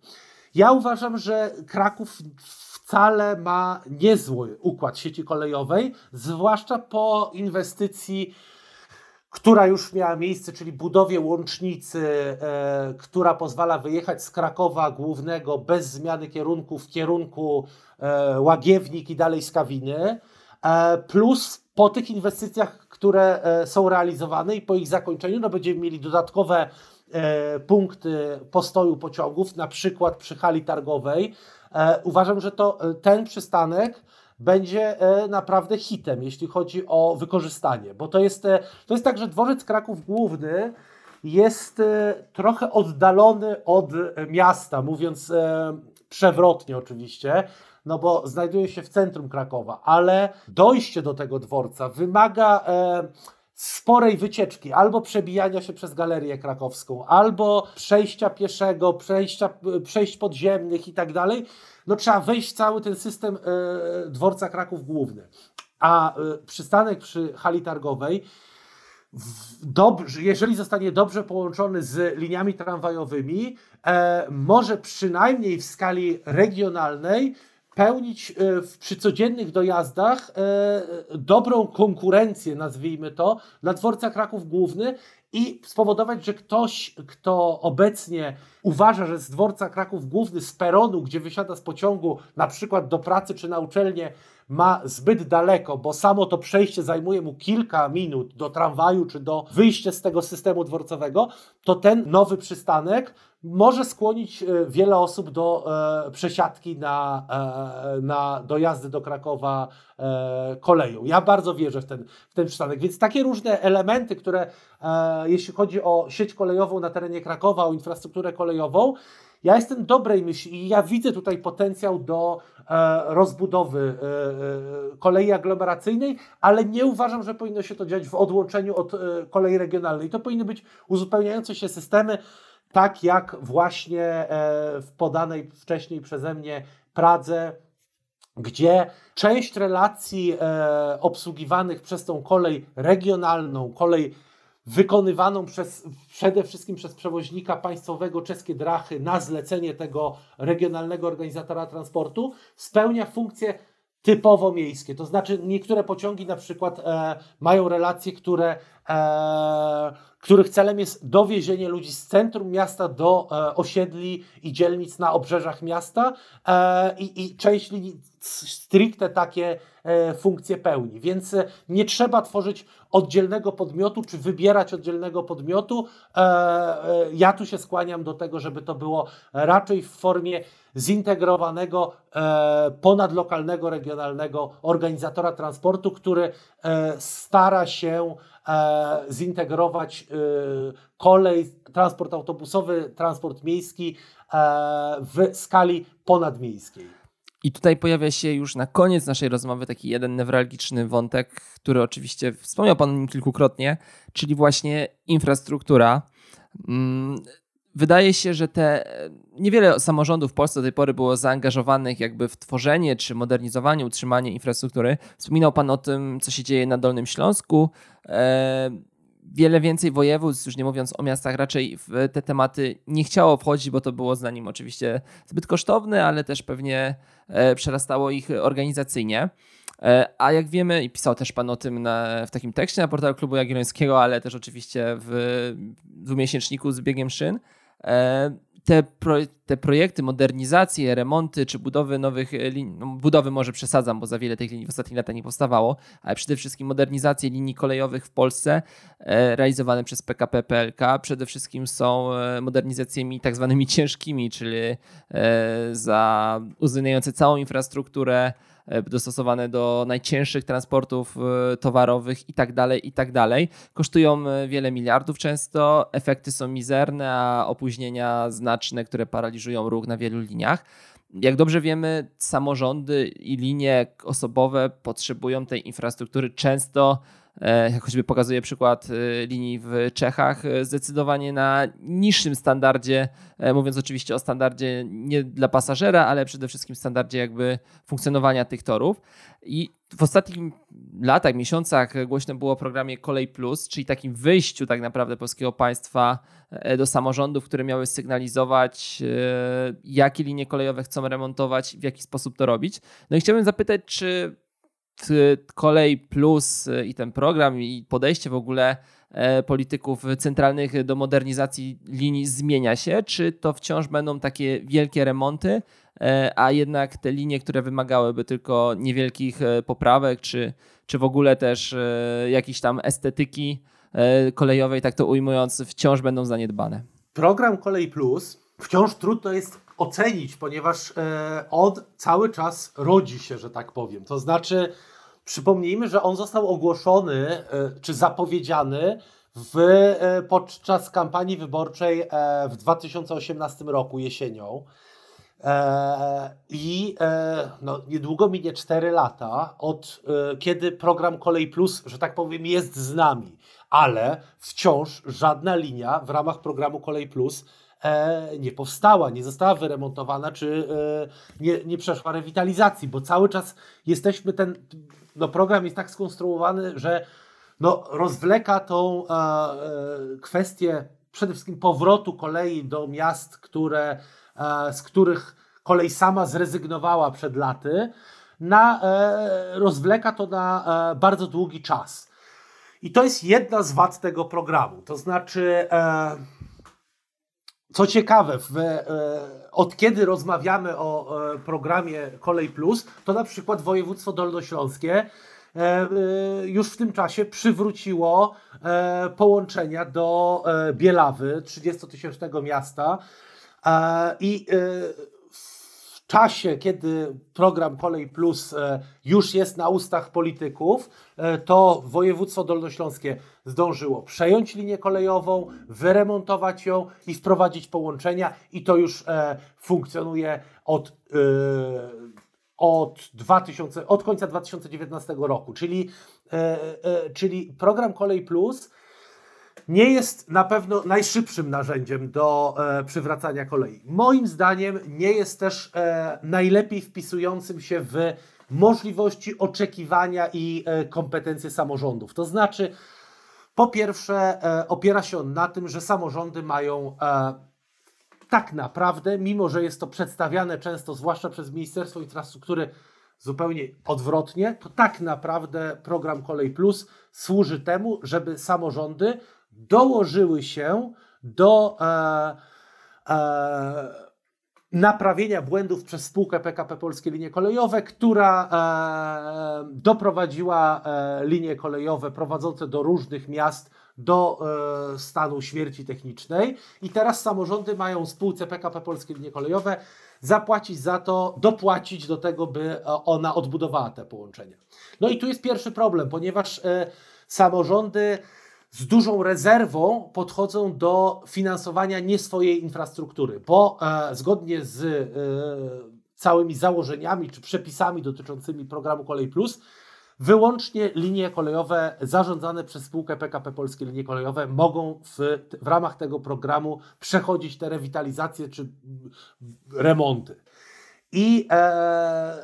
Ja uważam, że Kraków wcale ma niezły układ sieci kolejowej, zwłaszcza po inwestycji która już miała miejsce, czyli budowie łącznicy, e, która pozwala wyjechać z Krakowa głównego bez zmiany kierunku w kierunku e, Łagiewnik i dalej Skawiny, e, plus po tych inwestycjach, które są realizowane i po ich zakończeniu, no będziemy mieli dodatkowe punkty postoju pociągów, na przykład przy hali targowej. Uważam, że to ten przystanek będzie naprawdę hitem, jeśli chodzi o wykorzystanie, bo to jest, to jest tak, że dworzec Kraków Główny jest trochę oddalony od miasta, mówiąc przewrotnie oczywiście, no bo znajduje się w centrum Krakowa, ale dojście do tego dworca wymaga e, sporej wycieczki, albo przebijania się przez galerię krakowską, albo przejścia pieszego, przejścia, przejść podziemnych i tak dalej. No trzeba wejść w cały ten system e, dworca Kraków Główny. a przystanek przy hali targowej dobrze, jeżeli zostanie dobrze połączony z liniami tramwajowymi, e, może przynajmniej w skali regionalnej pełnić e, przy codziennych dojazdach e, dobrą konkurencję, nazwijmy to, dla dworca Kraków Główny i spowodować, że ktoś, kto obecnie uważa, że z dworca Kraków Główny, z peronu, gdzie wysiada z pociągu, na przykład do pracy czy na uczelnię, ma zbyt daleko, bo samo to przejście zajmuje mu kilka minut do tramwaju czy do wyjścia z tego systemu dworcowego, to ten nowy przystanek może skłonić e, wiele osób do e, przesiadki na, e, na dojazdy do Krakowa koleją. Ja bardzo wierzę w ten, w ten przystanek. Więc takie różne elementy, które jeśli chodzi o sieć kolejową na terenie Krakowa, o infrastrukturę kolejową, ja jestem dobrej myśli i ja widzę tutaj potencjał do rozbudowy kolei aglomeracyjnej, ale nie uważam, że powinno się to dziać w odłączeniu od kolei regionalnej. To powinny być uzupełniające się systemy, tak jak właśnie e, w podanej wcześniej przeze mnie Pradze, gdzie część relacji e, obsługiwanych przez tą kolej regionalną, kolej wykonywaną przez, przede wszystkim przez przewoźnika państwowego czeskie drachy na zlecenie tego regionalnego organizatora transportu, spełnia funkcję typowo miejskie. To znaczy niektóre pociągi na przykład e, mają relacje, które, e, których celem jest dowiezienie ludzi z centrum miasta do e, osiedli i dzielnic na obrzeżach miasta e, i, i część linii stricte takie e, funkcje pełni. Więc e, nie trzeba tworzyć oddzielnego podmiotu, czy wybierać oddzielnego podmiotu. E, e, ja tu się skłaniam do tego, żeby to było raczej w formie zintegrowanego, ponadlokalnego, regionalnego organizatora transportu, który stara się zintegrować kolej, transport autobusowy, transport miejski w skali ponadmiejskiej. I tutaj pojawia się już na koniec naszej rozmowy taki jeden newralgiczny wątek, który oczywiście wspomniał Pan o nim kilkukrotnie, czyli właśnie infrastruktura. Wydaje się, że te niewiele samorządów w Polsce do tej pory było zaangażowanych jakby w tworzenie czy modernizowanie, utrzymanie infrastruktury. Wspominał Pan o tym, co się dzieje na Dolnym Śląsku. E, wiele więcej województw, już nie mówiąc o miastach, raczej w te tematy nie chciało wchodzić, bo to było za nim oczywiście zbyt kosztowne, ale też pewnie e, przerastało ich organizacyjnie. E, a jak wiemy, i pisał też Pan o tym na, w takim tekście na portalu Klubu Jagiellońskiego, ale też oczywiście w dwumiesięczniku z biegiem szyn, te, pro, te projekty, modernizacje, remonty czy budowy nowych linii, no budowy może przesadzam, bo za wiele tych linii w ostatnich latach nie powstawało, ale przede wszystkim modernizacje linii kolejowych w Polsce e, realizowane przez PKP PLK przede wszystkim są e, modernizacjami tak zwanymi ciężkimi, czyli e, za uwzględniające całą infrastrukturę E, dostosowane do najcięższych transportów e, towarowych i tak dalej, i tak dalej. Kosztują e, wiele miliardów często, efekty są mizerne, a opóźnienia znaczne, które paraliżują ruch na wielu liniach. Jak dobrze wiemy, samorządy i linie osobowe potrzebują tej infrastruktury często jak choćby pokazuje przykład e, linii w Czechach, e, zdecydowanie na niższym standardzie, mówiąc oczywiście o standardzie nie dla pasażera, ale przede wszystkim standardzie jakby funkcjonowania tych torów. I w ostatnich latach, miesiącach głośno było o programie Kolej Plus, czyli takim wyjściu tak naprawdę polskiego państwa do samorządów, które miały sygnalizować, jakie linie kolejowe chcą remontować, w jaki sposób to robić. No i chciałbym zapytać, czy kolej plus i ten program i podejście w ogóle e, polityków centralnych do modernizacji linii zmienia się, czy to wciąż będą takie wielkie remonty, e, a jednak te linie, które wymagałyby tylko niewielkich e, poprawek, czy, czy w ogóle też jakiejś tam estetyki kolejowej, tak to ujmując, wciąż będą zaniedbane? Program Kolej Plus wciąż trudno jest ocenić, ponieważ e, on cały czas rodzi się, że tak powiem. To znaczy, przypomnijmy, że on został ogłoszony e, czy zapowiedziany w, e, podczas kampanii wyborczej w 2018 roku jesienią. I no, niedługo minie 4 lata od kiedy program Kolej Plus, że tak powiem, jest z nami, ale wciąż żadna linia w ramach programu Kolej Plus nie powstała, nie została wyremontowana, czy e, nie, nie przeszła rewitalizacji, bo cały czas jesteśmy ten, no program jest tak skonstruowany, że no, rozwleka tą e, e, kwestię przede wszystkim powrotu kolei do miast, które, e, z których kolej sama zrezygnowała przed laty, na, e, rozwleka to na e, bardzo długi czas. I to jest jedna z wad tego programu. To znaczy, e, co ciekawe, w, e, od kiedy rozmawiamy o e, programie Kolej Plus, to na przykład województwo dolnośląskie e, już w tym czasie przywróciło połączenia do Bielawy, 30-tysięcznego miasta. I czasie, kiedy program Kolej Plus e, już jest na ustach polityków, e, to województwo dolnośląskie zdążyło przejąć linię kolejową, wyremontować ją i wprowadzić połączenia i to już e, funkcjonuje od, od, 2000, od końca 2019 roku. Czyli, czyli program Kolej Plus nie jest na pewno najszybszym narzędziem do e, przywracania kolei. Moim zdaniem nie jest też e, najlepiej wpisującym się w możliwości oczekiwania i e, kompetencje samorządów. To znaczy, po pierwsze, e, opiera się on na tym, że samorządy mają e, tak naprawdę, mimo że jest to przedstawiane często, zwłaszcza przez Ministerstwo Infrastruktury, zupełnie odwrotnie, to tak naprawdę program Kolej Plus służy temu, żeby samorządy dołożyły się do e, e, naprawienia błędów przez spółkę PKP Polskie Linie Kolejowe, która e, doprowadziła e, linie kolejowe prowadzące do różnych miast do e, stanu śmierci technicznej i teraz samorządy mają spółce PKP Polskie Linie Kolejowe zapłacić za to, dopłacić do tego, by ona odbudowała te połączenia. No i tu jest pierwszy problem, ponieważ e, samorządy z dużą rezerwą podchodzą do finansowania nie swojej infrastruktury, bo e, zgodnie z e, całymi założeniami czy przepisami dotyczącymi programu Kolej Plus, wyłącznie linie kolejowe zarządzane przez spółkę PKP Polskie Linie Kolejowe mogą w, w ramach tego programu przechodzić te rewitalizacje czy remonty. I e,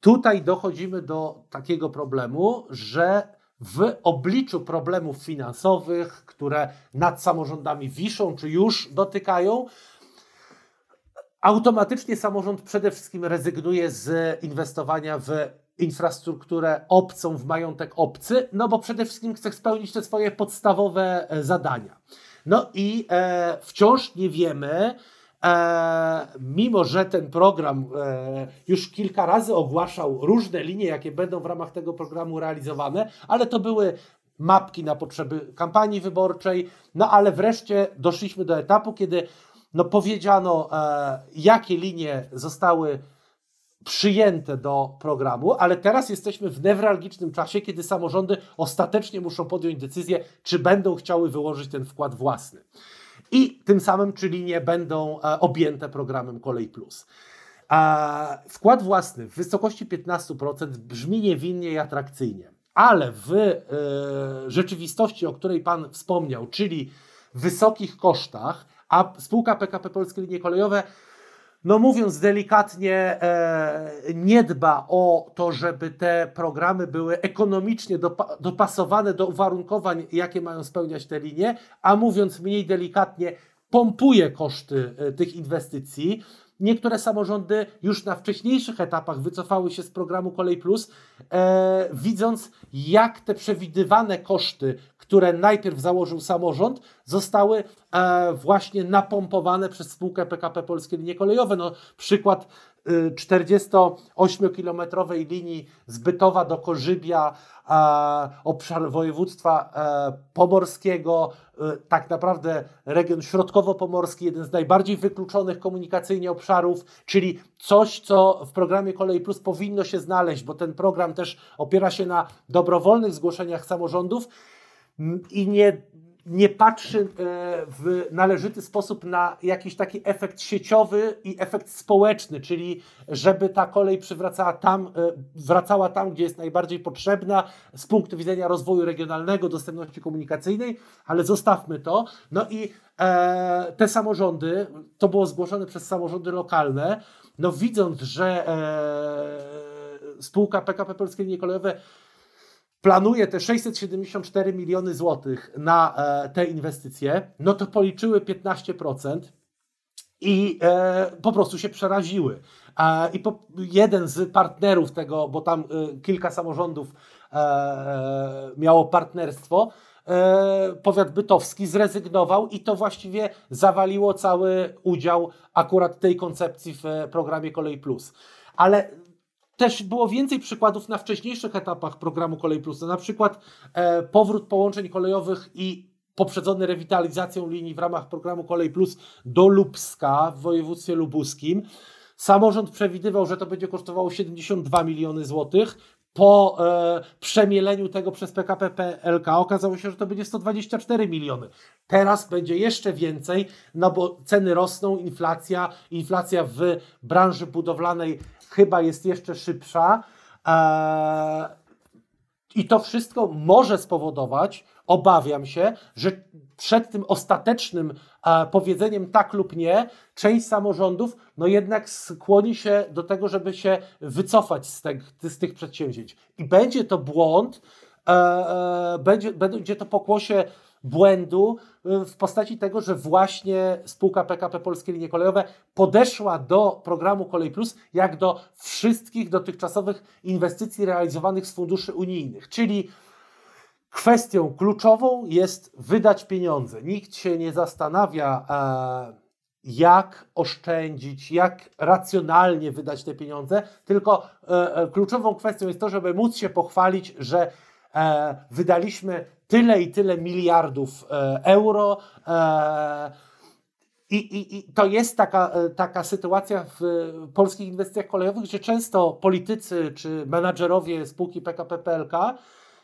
tutaj dochodzimy do takiego problemu, że w obliczu problemów finansowych, które nad samorządami wiszą, czy już dotykają, automatycznie samorząd przede wszystkim rezygnuje z inwestowania w infrastrukturę obcą, w majątek obcy, no bo przede wszystkim chce spełnić te swoje podstawowe zadania. No i e, wciąż nie wiemy, mimo że ten program e, już kilka razy ogłaszał różne linie, jakie będą w ramach tego programu realizowane, ale to były mapki na potrzeby kampanii wyborczej, no ale wreszcie doszliśmy do etapu, kiedy no, powiedziano, e, jakie linie zostały przyjęte do programu, ale teraz jesteśmy w newralgicznym czasie, kiedy samorządy ostatecznie muszą podjąć decyzję, czy będą chciały wyłożyć ten wkład własny i tym samym czy linie będą e, objęte programem Kolej Plus. Wkład własny w wysokości 15% brzmi niewinnie i atrakcyjnie, ale w e, rzeczywistości, o której Pan wspomniał, czyli wysokich kosztach, a spółka PKP Polskie Linie Kolejowe no mówiąc delikatnie, e, nie dba o to, żeby te programy były ekonomicznie dopa dopasowane do uwarunkowań, jakie mają spełniać te linie, a mówiąc mniej delikatnie, pompuje koszty e, tych inwestycji. Niektóre samorządy już na wcześniejszych etapach wycofały się z programu Kolej Plus, e, widząc jak te przewidywane koszty, które najpierw założył samorząd, zostały e, właśnie napompowane przez spółkę PKP Polskie Linie Kolejowe. No, przykład 48-kilometrowej y, linii z Bytowa do Korzybia, e, obszar województwa e, pomorskiego, e, tak naprawdę region środkowo-pomorski, jeden z najbardziej wykluczonych komunikacyjnie obszarów, czyli coś, co w programie Kolej Plus powinno się znaleźć, bo ten program też opiera się na dobrowolnych zgłoszeniach samorządów i nie nie patrzy e, w należyty sposób na jakiś taki efekt sieciowy i efekt społeczny, czyli żeby ta kolej przywracała tam, e, wracała tam, gdzie jest najbardziej potrzebna z punktu widzenia rozwoju regionalnego, dostępności komunikacyjnej, ale zostawmy to. No i e, te samorządy, to było zgłoszone przez samorządy lokalne, no widząc, że spółka PKP Polskie Linie Kolejowe planuje te 674 miliony złotych na e, te inwestycje, no to policzyły 15% i e, po prostu się przeraziły. E, I jeden z partnerów tego, bo tam kilka samorządów miało partnerstwo, powiat bytowski zrezygnował i to właściwie zawaliło cały udział akurat tej koncepcji w programie Kolej Plus. Ale też było więcej przykładów na wcześniejszych etapach programu Kolej Plus. Na przykład e, powrót połączeń kolejowych i poprzedzony rewitalizacją linii w ramach programu Kolej Plus do Lubska w województwie lubuskim. Samorząd przewidywał, że to będzie kosztowało 72 miliony złotych. Po e, przemieleniu tego przez PKP PLK okazało się, że to będzie 124 miliony. Teraz będzie jeszcze więcej, no bo ceny rosną, inflacja, inflacja w branży budowlanej chyba jest jeszcze szybsza. E, I to wszystko może spowodować, obawiam się, że przed tym ostatecznym e, powiedzeniem tak lub nie, część samorządów no jednak skłoni się do tego, żeby się wycofać z, z tych przedsięwzięć. I będzie to błąd, e, będzie, będzie to pokłosie błędu y, w postaci tego, że właśnie spółka PKP Polskie Linie Kolejowe podeszła do programu Kolej Plus jak do wszystkich dotychczasowych inwestycji realizowanych z funduszy unijnych, czyli kwestią kluczową jest wydać pieniądze. Nikt się nie zastanawia, e, jak oszczędzić, jak racjonalnie wydać te pieniądze, tylko e, e, kluczową kwestią jest to, żeby móc się pochwalić, że wydaliśmy tyle i tyle miliardów e, euro. E, I, i, I, to jest taka, e, taka sytuacja w polskich inwestycjach kolejowych, że często politycy czy menadżerowie spółki PKP PLK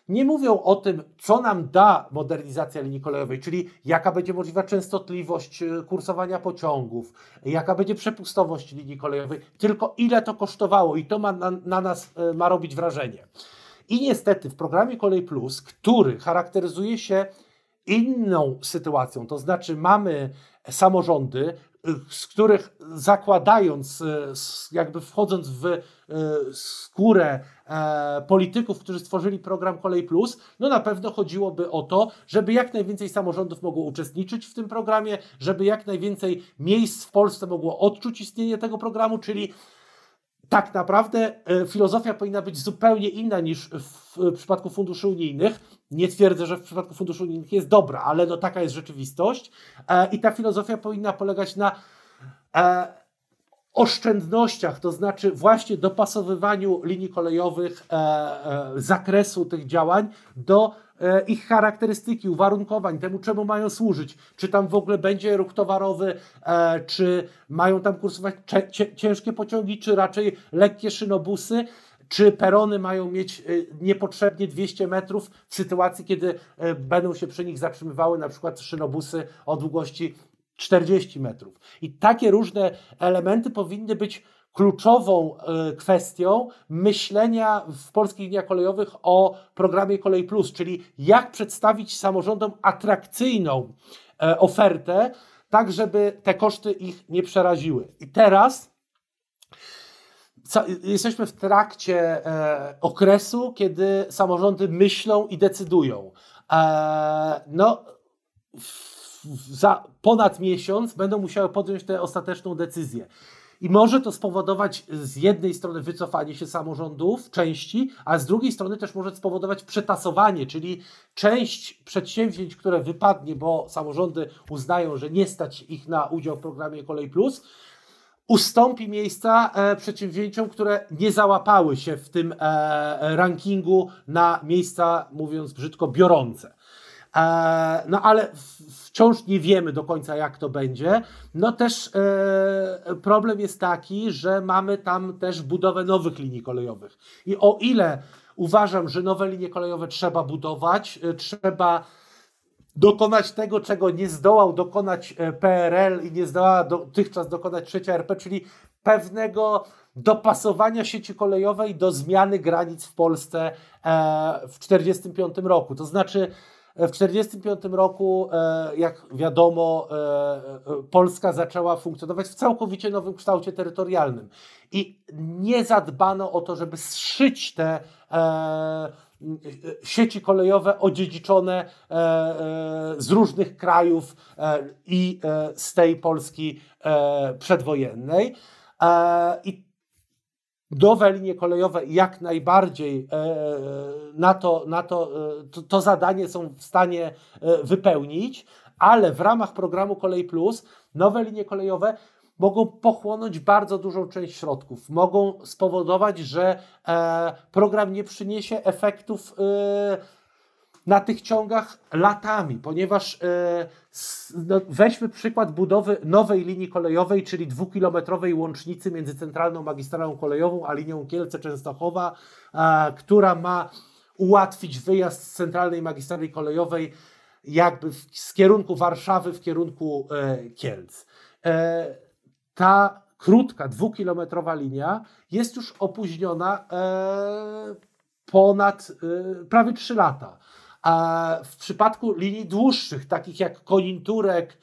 nie mówią o tym, co nam da modernizacja linii kolejowej, czyli jaka będzie możliwa częstotliwość kursowania pociągów, jaka będzie przepustowość linii kolejowej, tylko ile to kosztowało i to ma na, na nas ma robić wrażenie. I niestety w programie Kolej Plus, który charakteryzuje się inną sytuacją, to znaczy mamy samorządy, z których zakładając, jakby wchodząc w e, skórę e, polityków, którzy stworzyli program Kolej Plus, no na pewno chodziłoby o to, żeby jak najwięcej samorządów mogło uczestniczyć w tym programie, żeby jak najwięcej miejsc w Polsce mogło odczuć istnienie tego programu, czyli tak naprawdę e, filozofia powinna być zupełnie inna niż w przypadku funduszy unijnych. Nie twierdzę, że w przypadku funduszy unijnych jest dobra, ale no taka jest rzeczywistość. E, I ta filozofia powinna polegać na e, oszczędnościach, to znaczy właśnie dopasowywaniu linii kolejowych, zakresu tych działań do ich charakterystyki, uwarunkowań, temu czemu mają służyć. Czy tam w ogóle będzie ruch towarowy, e, czy mają tam kursować ciężkie pociągi, czy raczej lekkie szynobusy czy perony mają mieć e, niepotrzebnie 200 metrów w sytuacji, kiedy będą się przy nich zatrzymywały na przykład szynobusy o długości 40 metrów. I takie różne elementy powinny być kluczową e, kwestią myślenia w polskich liniach kolejowych o programie Kolej Plus, czyli jak przedstawić samorządom atrakcyjną e, ofertę, tak żeby te koszty ich nie przeraziły. I teraz jesteśmy w trakcie e, okresu, kiedy samorządy myślą i decydują. no, za ponad miesiąc będą musiały podjąć tę ostateczną decyzję. I może to spowodować z jednej strony wycofanie się samorządów, części, a z drugiej strony też może spowodować przetasowanie, czyli część przedsięwzięć, które wypadnie, bo samorządy uznają, że nie stać ich na udział w programie Kolej Plus, ustąpi miejsca e, przedsięwzięciom, które nie załapały się w tym e, rankingu na miejsca, mówiąc brzydko, biorące. E, no ale wciąż nie wiemy do końca, jak to będzie. No też e, problem jest taki, że mamy tam też budowę nowych linii kolejowych. I o ile uważam, że nowe linie kolejowe trzeba budować, e, trzeba dokonać tego, czego nie zdołał dokonać PRL i nie zdołała dotychczas dokonać trzecia RP, czyli pewnego dopasowania sieci kolejowej do zmiany granic w Polsce w 1945 roku. To znaczy, w 1945 roku, e, jak wiadomo, e, e, Polska zaczęła funkcjonować w całkowicie nowym kształcie terytorialnym i nie zadbano o to, żeby zszyć te sieci kolejowe odziedziczone z różnych krajów i z tej Polski przedwojennej. I nowe linie kolejowe jak najbardziej e, e, na to, na to, e, to, to zadanie są w stanie wypełnić, ale w ramach programu Kolej Plus nowe linie kolejowe mogą pochłonąć bardzo dużą część środków. Mogą spowodować, że program nie przyniesie efektów na tych ciągach latami, ponieważ e, no, weźmy przykład budowy nowej linii kolejowej, czyli dwukilometrowej łącznicy między centralną magistralą kolejową a linią Kielce-Częstochowa, która ma ułatwić wyjazd z centralnej magistrali kolejowej jakby z kierunku Warszawy w kierunku e, Kielc. E, ta krótka, dwukilometrowa linia jest już opóźniona ponad prawie 3 lata. A w przypadku linii dłuższych, takich jak Koninturek,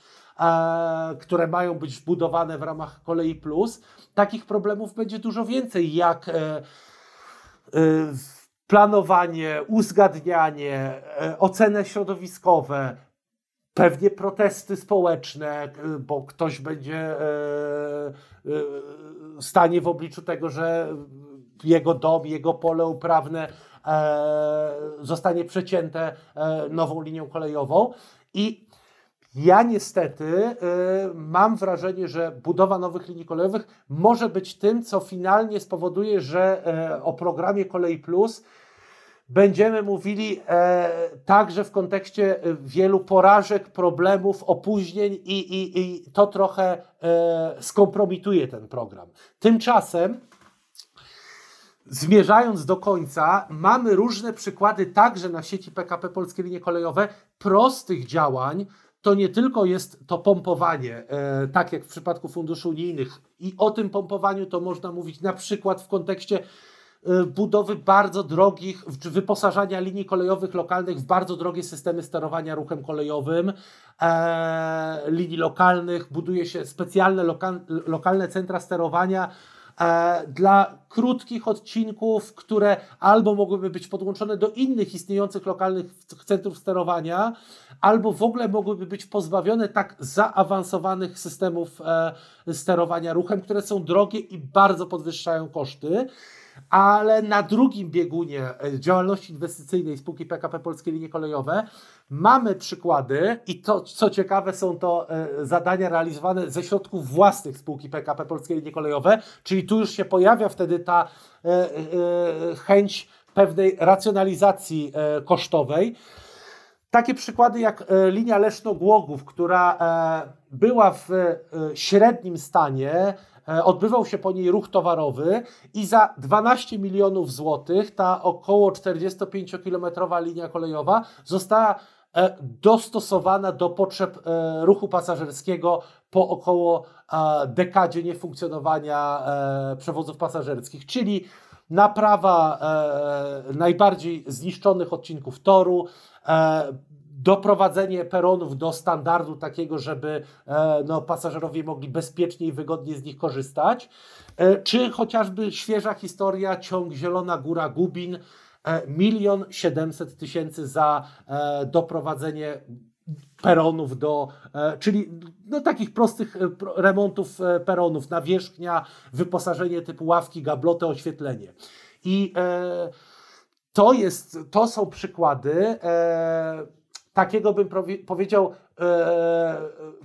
które mają być wbudowane w ramach Kolei Plus, takich problemów będzie dużo więcej, jak e, e, planowanie, uzgadnianie, e, oceny środowiskowe, pewnie protesty społeczne, bo ktoś będzie stanie w obliczu tego, że jego dom, jego pole uprawne E, zostanie przecięte e, nową linią kolejową i ja niestety e, mam wrażenie, że budowa nowych linii kolejowych może być tym, co finalnie spowoduje, że o programie Kolej Plus będziemy mówili także w kontekście wielu porażek, problemów, opóźnień i, i, i to trochę skompromituje ten program. Tymczasem zmierzając do końca, mamy różne przykłady także na sieci PKP Polskie Linie Kolejowe prostych działań. To nie tylko jest to pompowanie, e, tak jak w przypadku funduszy unijnych, i o tym pompowaniu to można mówić na przykład w kontekście e, budowy bardzo drogich, wyposażania linii kolejowych lokalnych w bardzo drogie systemy sterowania ruchem kolejowym, e, linii lokalnych, buduje się specjalne lokalne centra sterowania, dla krótkich odcinków, które albo mogłyby być podłączone do innych istniejących lokalnych centrów sterowania, albo w ogóle mogłyby być pozbawione tak zaawansowanych systemów e, sterowania ruchem, które są drogie i bardzo podwyższają koszty ale na drugim biegunie e, działalności inwestycyjnej spółki PKP Polskie Linie Kolejowe mamy przykłady i to, co ciekawe, są to e, zadania realizowane ze środków własnych spółki PKP Polskie Linie Kolejowe, czyli tu już się pojawia wtedy ta e, chęć pewnej racjonalizacji kosztowej. Takie przykłady jak linia Leszno-Głogów, która była w średnim stanie, odbywał się po niej ruch towarowy i za 12 milionów złotych ta około 45-kilometrowa linia kolejowa została e, dostosowana do potrzeb e, ruchu pasażerskiego po około dekadzie niefunkcjonowania przewozów pasażerskich, czyli naprawa najbardziej zniszczonych odcinków toru, doprowadzenie peronów do standardu takiego, żeby e, no, pasażerowie mogli bezpiecznie i wygodnie z nich korzystać, e, czy chociażby świeża historia ciąg Zielona Góra Gubin, e, milion siedemset tysięcy za doprowadzenie peronów do, czyli no, takich prostych remontów peronów, nawierzchnia, wyposażenie typu ławki, gabloty, oświetlenie. I to, jest, to są przykłady takiego bym powiedział e,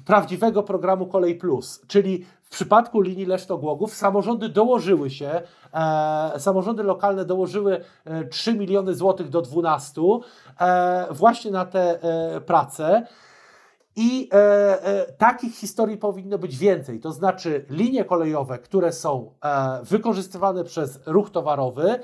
prawdziwego programu Kolej Plus, czyli w przypadku linii Leszno-Głogów samorządy dołożyły się, e, samorządy lokalne dołożyły 3 e, miliony złotych do 12 e, właśnie na te e, prace. I e, takich historii powinno być więcej. To znaczy linie kolejowe, które są wykorzystywane przez ruch towarowy,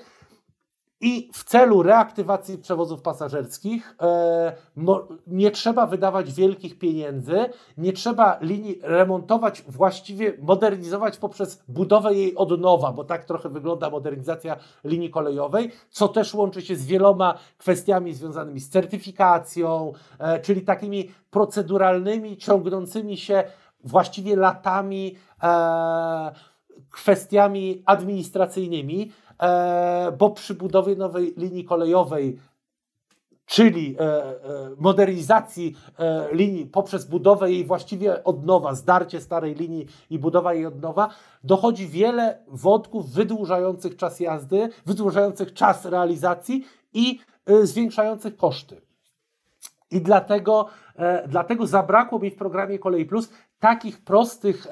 I w celu reaktywacji przewozów pasażerskich e, no, nie trzeba wydawać wielkich pieniędzy, nie trzeba linii remontować, właściwie modernizować poprzez budowę jej od nowa, bo tak trochę wygląda modernizacja linii kolejowej, co też łączy się z wieloma kwestiami związanymi z certyfikacją, e, czyli takimi proceduralnymi, ciągnącymi się właściwie latami e, kwestiami administracyjnymi. E, bo przy budowie nowej linii kolejowej czyli e, e, modernizacji linii poprzez budowę jej właściwie od nowa, zdarcie starej linii i budowa jej od nowa, dochodzi wiele wątków wydłużających czas jazdy, wydłużających czas realizacji i zwiększających koszty. I dlatego, dlatego zabrakło mi w programie Kolej Plus takich prostych,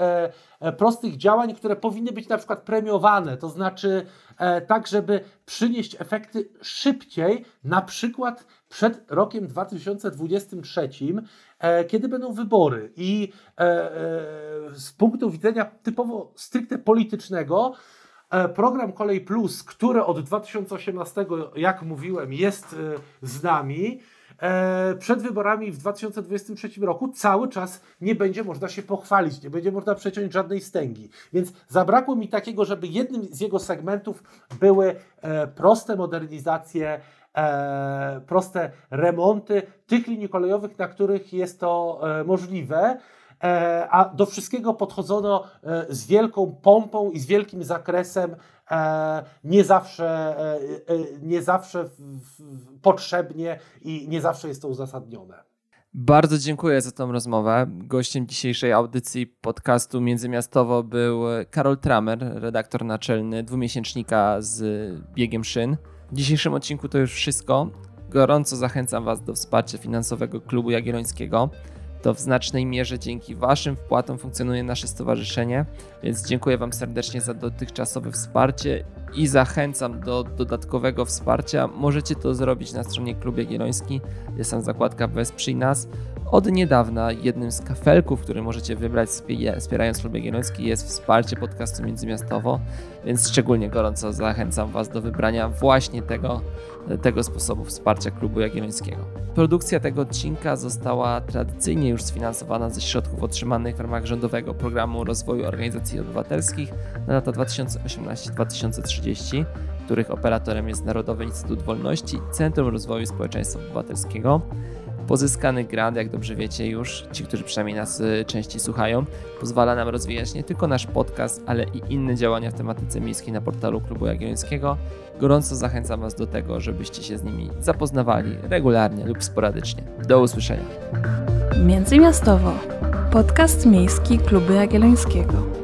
prostych działań, które powinny być na przykład premiowane, to znaczy E, tak żeby przynieść efekty szybciej, na przykład przed rokiem 2023, e, kiedy będą wybory. I e, z punktu widzenia typowo stricte politycznego, program Kolej Plus, który od 2018, jak mówiłem, jest z nami, E, przed wyborami w 2023 roku cały czas nie będzie można się pochwalić, nie będzie można przeciąć żadnej stęgi. Więc zabrakło mi takiego, żeby jednym z jego segmentów były e, proste modernizacje, e, proste remonty tych linii kolejowych, na których jest to możliwe a do wszystkiego podchodzono z wielką pompą i z wielkim zakresem E, nie zawsze, e, e, nie zawsze potrzebnie i nie zawsze jest to uzasadnione. Bardzo dziękuję za tą rozmowę. Gościem dzisiejszej audycji podcastu Międzymiastowo był Karol Tramer, redaktor naczelny dwumiesięcznika z biegiem szyn. W dzisiejszym odcinku to już wszystko. Gorąco zachęcam Was do wsparcia finansowego Klubu Jagiellońskiego. To w znacznej mierze dzięki Waszym wpłatom funkcjonuje nasze stowarzyszenie, więc dziękuję Wam serdecznie za dotychczasowe wsparcie i zachęcam do dodatkowego wsparcia. Możecie to zrobić na stronie Klub Jagielloński, jest tam zakładka Wesprzyj nas. Od niedawna jednym z kafelków, który możecie wybrać wspierając Klub Jagielloński jest wsparcie podcastu Międzymiastowo, więc szczególnie gorąco zachęcam Was do wybrania właśnie tego, tego sposobu wsparcia Klubu Jagiellońskiego. Produkcja tego odcinka została tradycyjnie już sfinansowana ze środków otrzymanych w ramach rządowego programu rozwoju organizacji obywatelskich na lata 2018-2030, których operatorem jest Narodowy Instytut Wolności i Centrum Rozwoju Społeczeństwa Obywatelskiego. Pozyskany grant, jak dobrze wiecie już, ci, którzy przynajmniej nas y, częściej słuchają, pozwala nam rozwijać nie tylko nasz podcast, ale i inne działania w tematyce miejskiej na portalu Klubu Jagiellońskiego. Gorąco zachęcam Was do tego, żebyście się z nimi zapoznawali regularnie lub sporadycznie. Do usłyszenia. Międzymiastowo. Podcast miejski Klubu Jagiellońskiego.